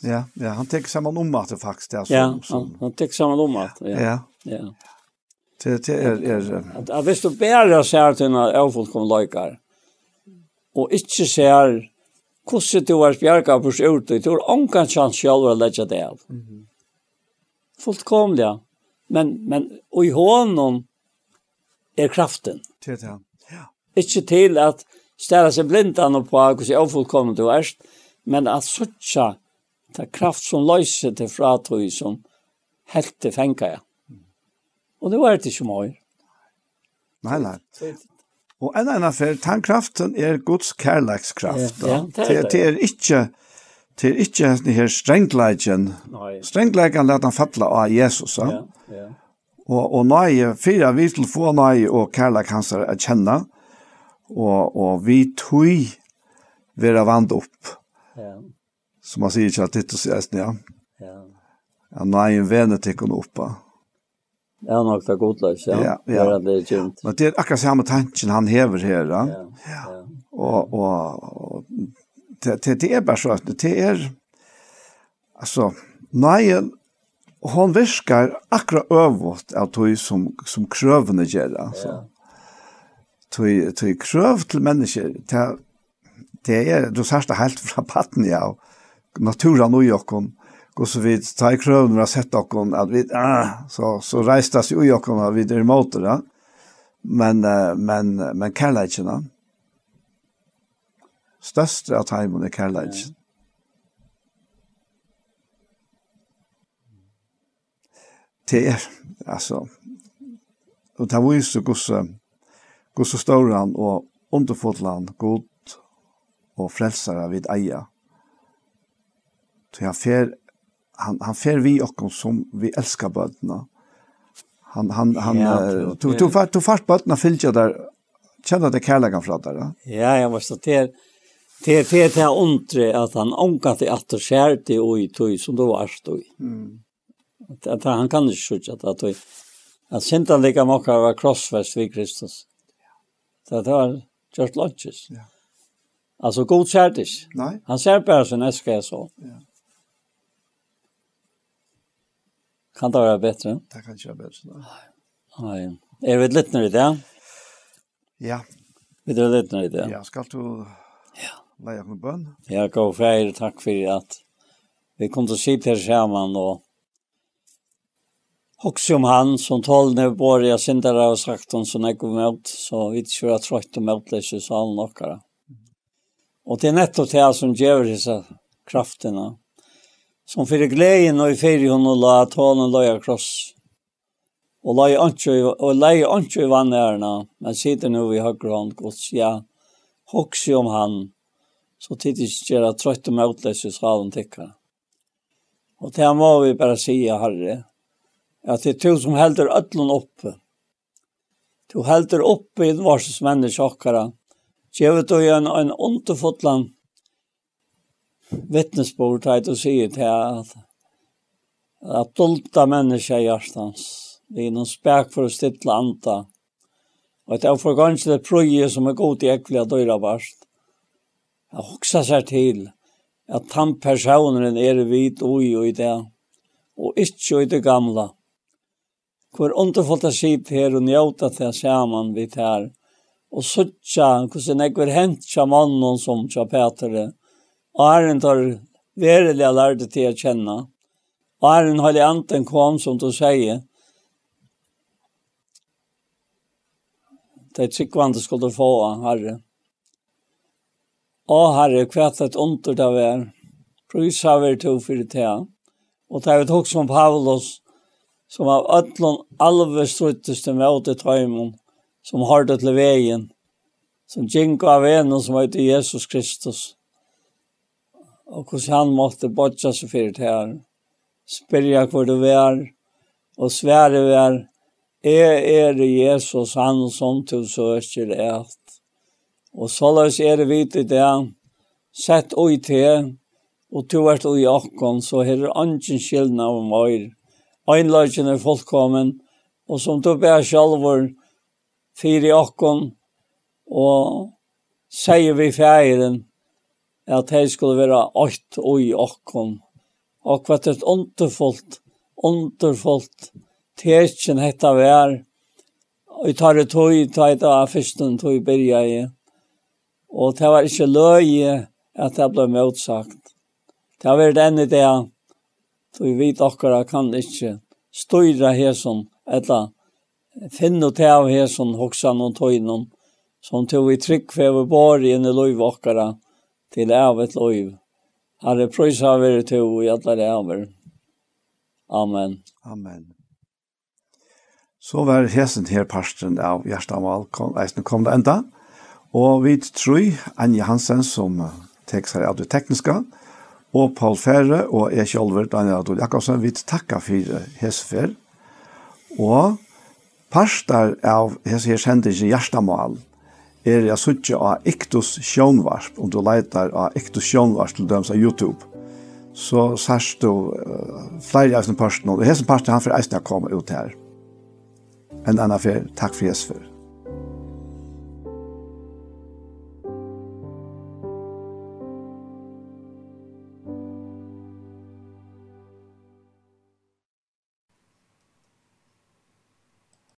Ja, ja, han tek saman om at det faktisk er som... Ja, han, han tek saman om at, ja. Ja. ja. Det, det er... er at, at hvis du bare ser til en avfullkom løykar, og ikke ser hvordan du er bjerga på sjørt, du har ingen chans selv å legge det av. Mm -hmm. Fullkomlig, ja. Men, men og i hånden, er kraften. Det er det, ja. Ikke til at stæra seg blindan og på hvordan jeg ofullkommer du verst, men at suttja ta kraft som løyser til fratøy som helt til fengar jeg. Og det var det ikke mye. Nei, nei. Og en annen affær, tannkraften er Guds kærlekskraft. Ja, ja, det, er det. det er ikke det er ikke denne her strengleikjen. Strengleikjen lærte han fattla av Jesus. Ja, ja. Og, og nøye, fyra vi til få nøye og kærlek hans er kjenne, og, og vi tog være vant opp. Ja. Som man sier ikke at dette er eisen, ja. Ja. Ja, nøye vene tikkene oppa. Ja, nok det er godløs, ja. Ja, ja. Det er det kjent. Men det er akkurat samme tanken han hever her. Ja, ja. ja. Og, og, og det, det, det er bare så at det er, altså, nøyen, Og hon virkar akkurat øvått av tog som, som krøvene gjør. Altså. Ja. Tog, tog krøv til mennesker, det, det er, du sier helt fra patten, ja, naturen og jokken, og så vi tar krøvene og har sett dere, at vi, ah, så, så reiste oss jo jokken, og vi er imot det, ja. men, men, men kærleikene, største av timen er kærleikene. Ja det er, alltså og det viser ju så gosse gosse storan och underfotland god och frelsere vid eia. Så han fer han han fer vi och som vi älskar bödna. Han han han tog tog fast tog fart bödna fyllde där kände det kärlekan från där. Ja, jag måste Det till det till undre att han ångat i att skärte och i tog som då varst då. Mm att han kan inte skjuta att att att synda lika mycket av crossfest vid Kristus. Så det var just lunches. Ja. Alltså god kärtis. Nej. Han ser bara sin äska så. Ja. Kan det vara bättre? Det kan inte vara bättre. Nej. Är vi lite nöjda i det? Ja. Vi är lite nöjda i det? Ja, ska du... Ja. Lägga med bön? Ja, gå färg. Tack för att vi kom till Sipter samman och också om han som tal när var jag syndare har sagt hon som jag går med så vi tror att trött och mötlösa så han några. Och det är nettopp det som ger dessa krafterna. Som för glädjen och i fyrir hon och la talen loja kross. Och la ancho och la ancho i vannärna men sitter nu i högra hand gods ja. Hoxi om han så tidigt gera trött och mötlösa i han tycker. Och det här må vi bara säga herre at det er to som helder ødlen oppe. To helder oppe i den varses menneske okkara. Gjevet du en, en underfotland vittnesbord til å si til at at dolta menneske i hjertans. Det er noen spek for å stille anta. Og at jeg får ganske det prøye som er god i ekvelig av døyra barst. Jeg hoksa seg til at han personen er vidt ui og i det, og ikke i det gamle hvor underfullt det sitt her og njóta det saman vidt her. Og suttja hvordan jeg var hent tja mannen som tja Peter. Og herren tar verelig jeg lærte til å kjenne. Og herren har anten kom som du sier. Det er tryggvandet skulle få herre. Å herre, hva er et under det er? Prøys har vi to for det her. Og det er et hokk som Paulus som av ötlån alve struttes till mig åt som har det til veien, som gink av en som heter Jesus Kristus. og hos han måtte bodja seg för det her, Spyrja hvor du er, og svære vi er, er Jesus han som du et. Og så således er det vitt i det. Sett oi till og du vart oi akkon så här är anken skillnad av öjr Einlagen er fullkommen, og som du ber sjalvor fyri okkon, og sier vi feiren at hei skulle være åkt og i okkon. Og hva er underfullt, underfullt tekjen hetta vær, og jeg tar det tog, tar det av fyrsten tog i byrja i, og det var ikke løye at det ble motsagt. Det har vært enn i det, Så vi vet okkara kan ikke styra hesson, eller finne til av hesson, hoksan og tøynon, som tog vi trygg for bar inn i løyv akkurat, til evet løyv. Herre, prøys av er to og hjertelig av Amen. Amen. Så var hesen her parsten av Gjerstamal, eisen kom det enda. Og vi tror Anja Hansen som tekst her av det tekniske, og Paul Ferre og jeg sjølver Daniel Adol Jakobsen vi takka for hesfer og parster av hese her sendingen Gjerstamal er jeg suttje av Iktus Sjønvarsp om du leiter av Iktus Sjønvarsp til døms av YouTube. Så sørst du uh, flere av sin parten og hese parten han for eisen å komme ut her. En annen fer takk for hesfer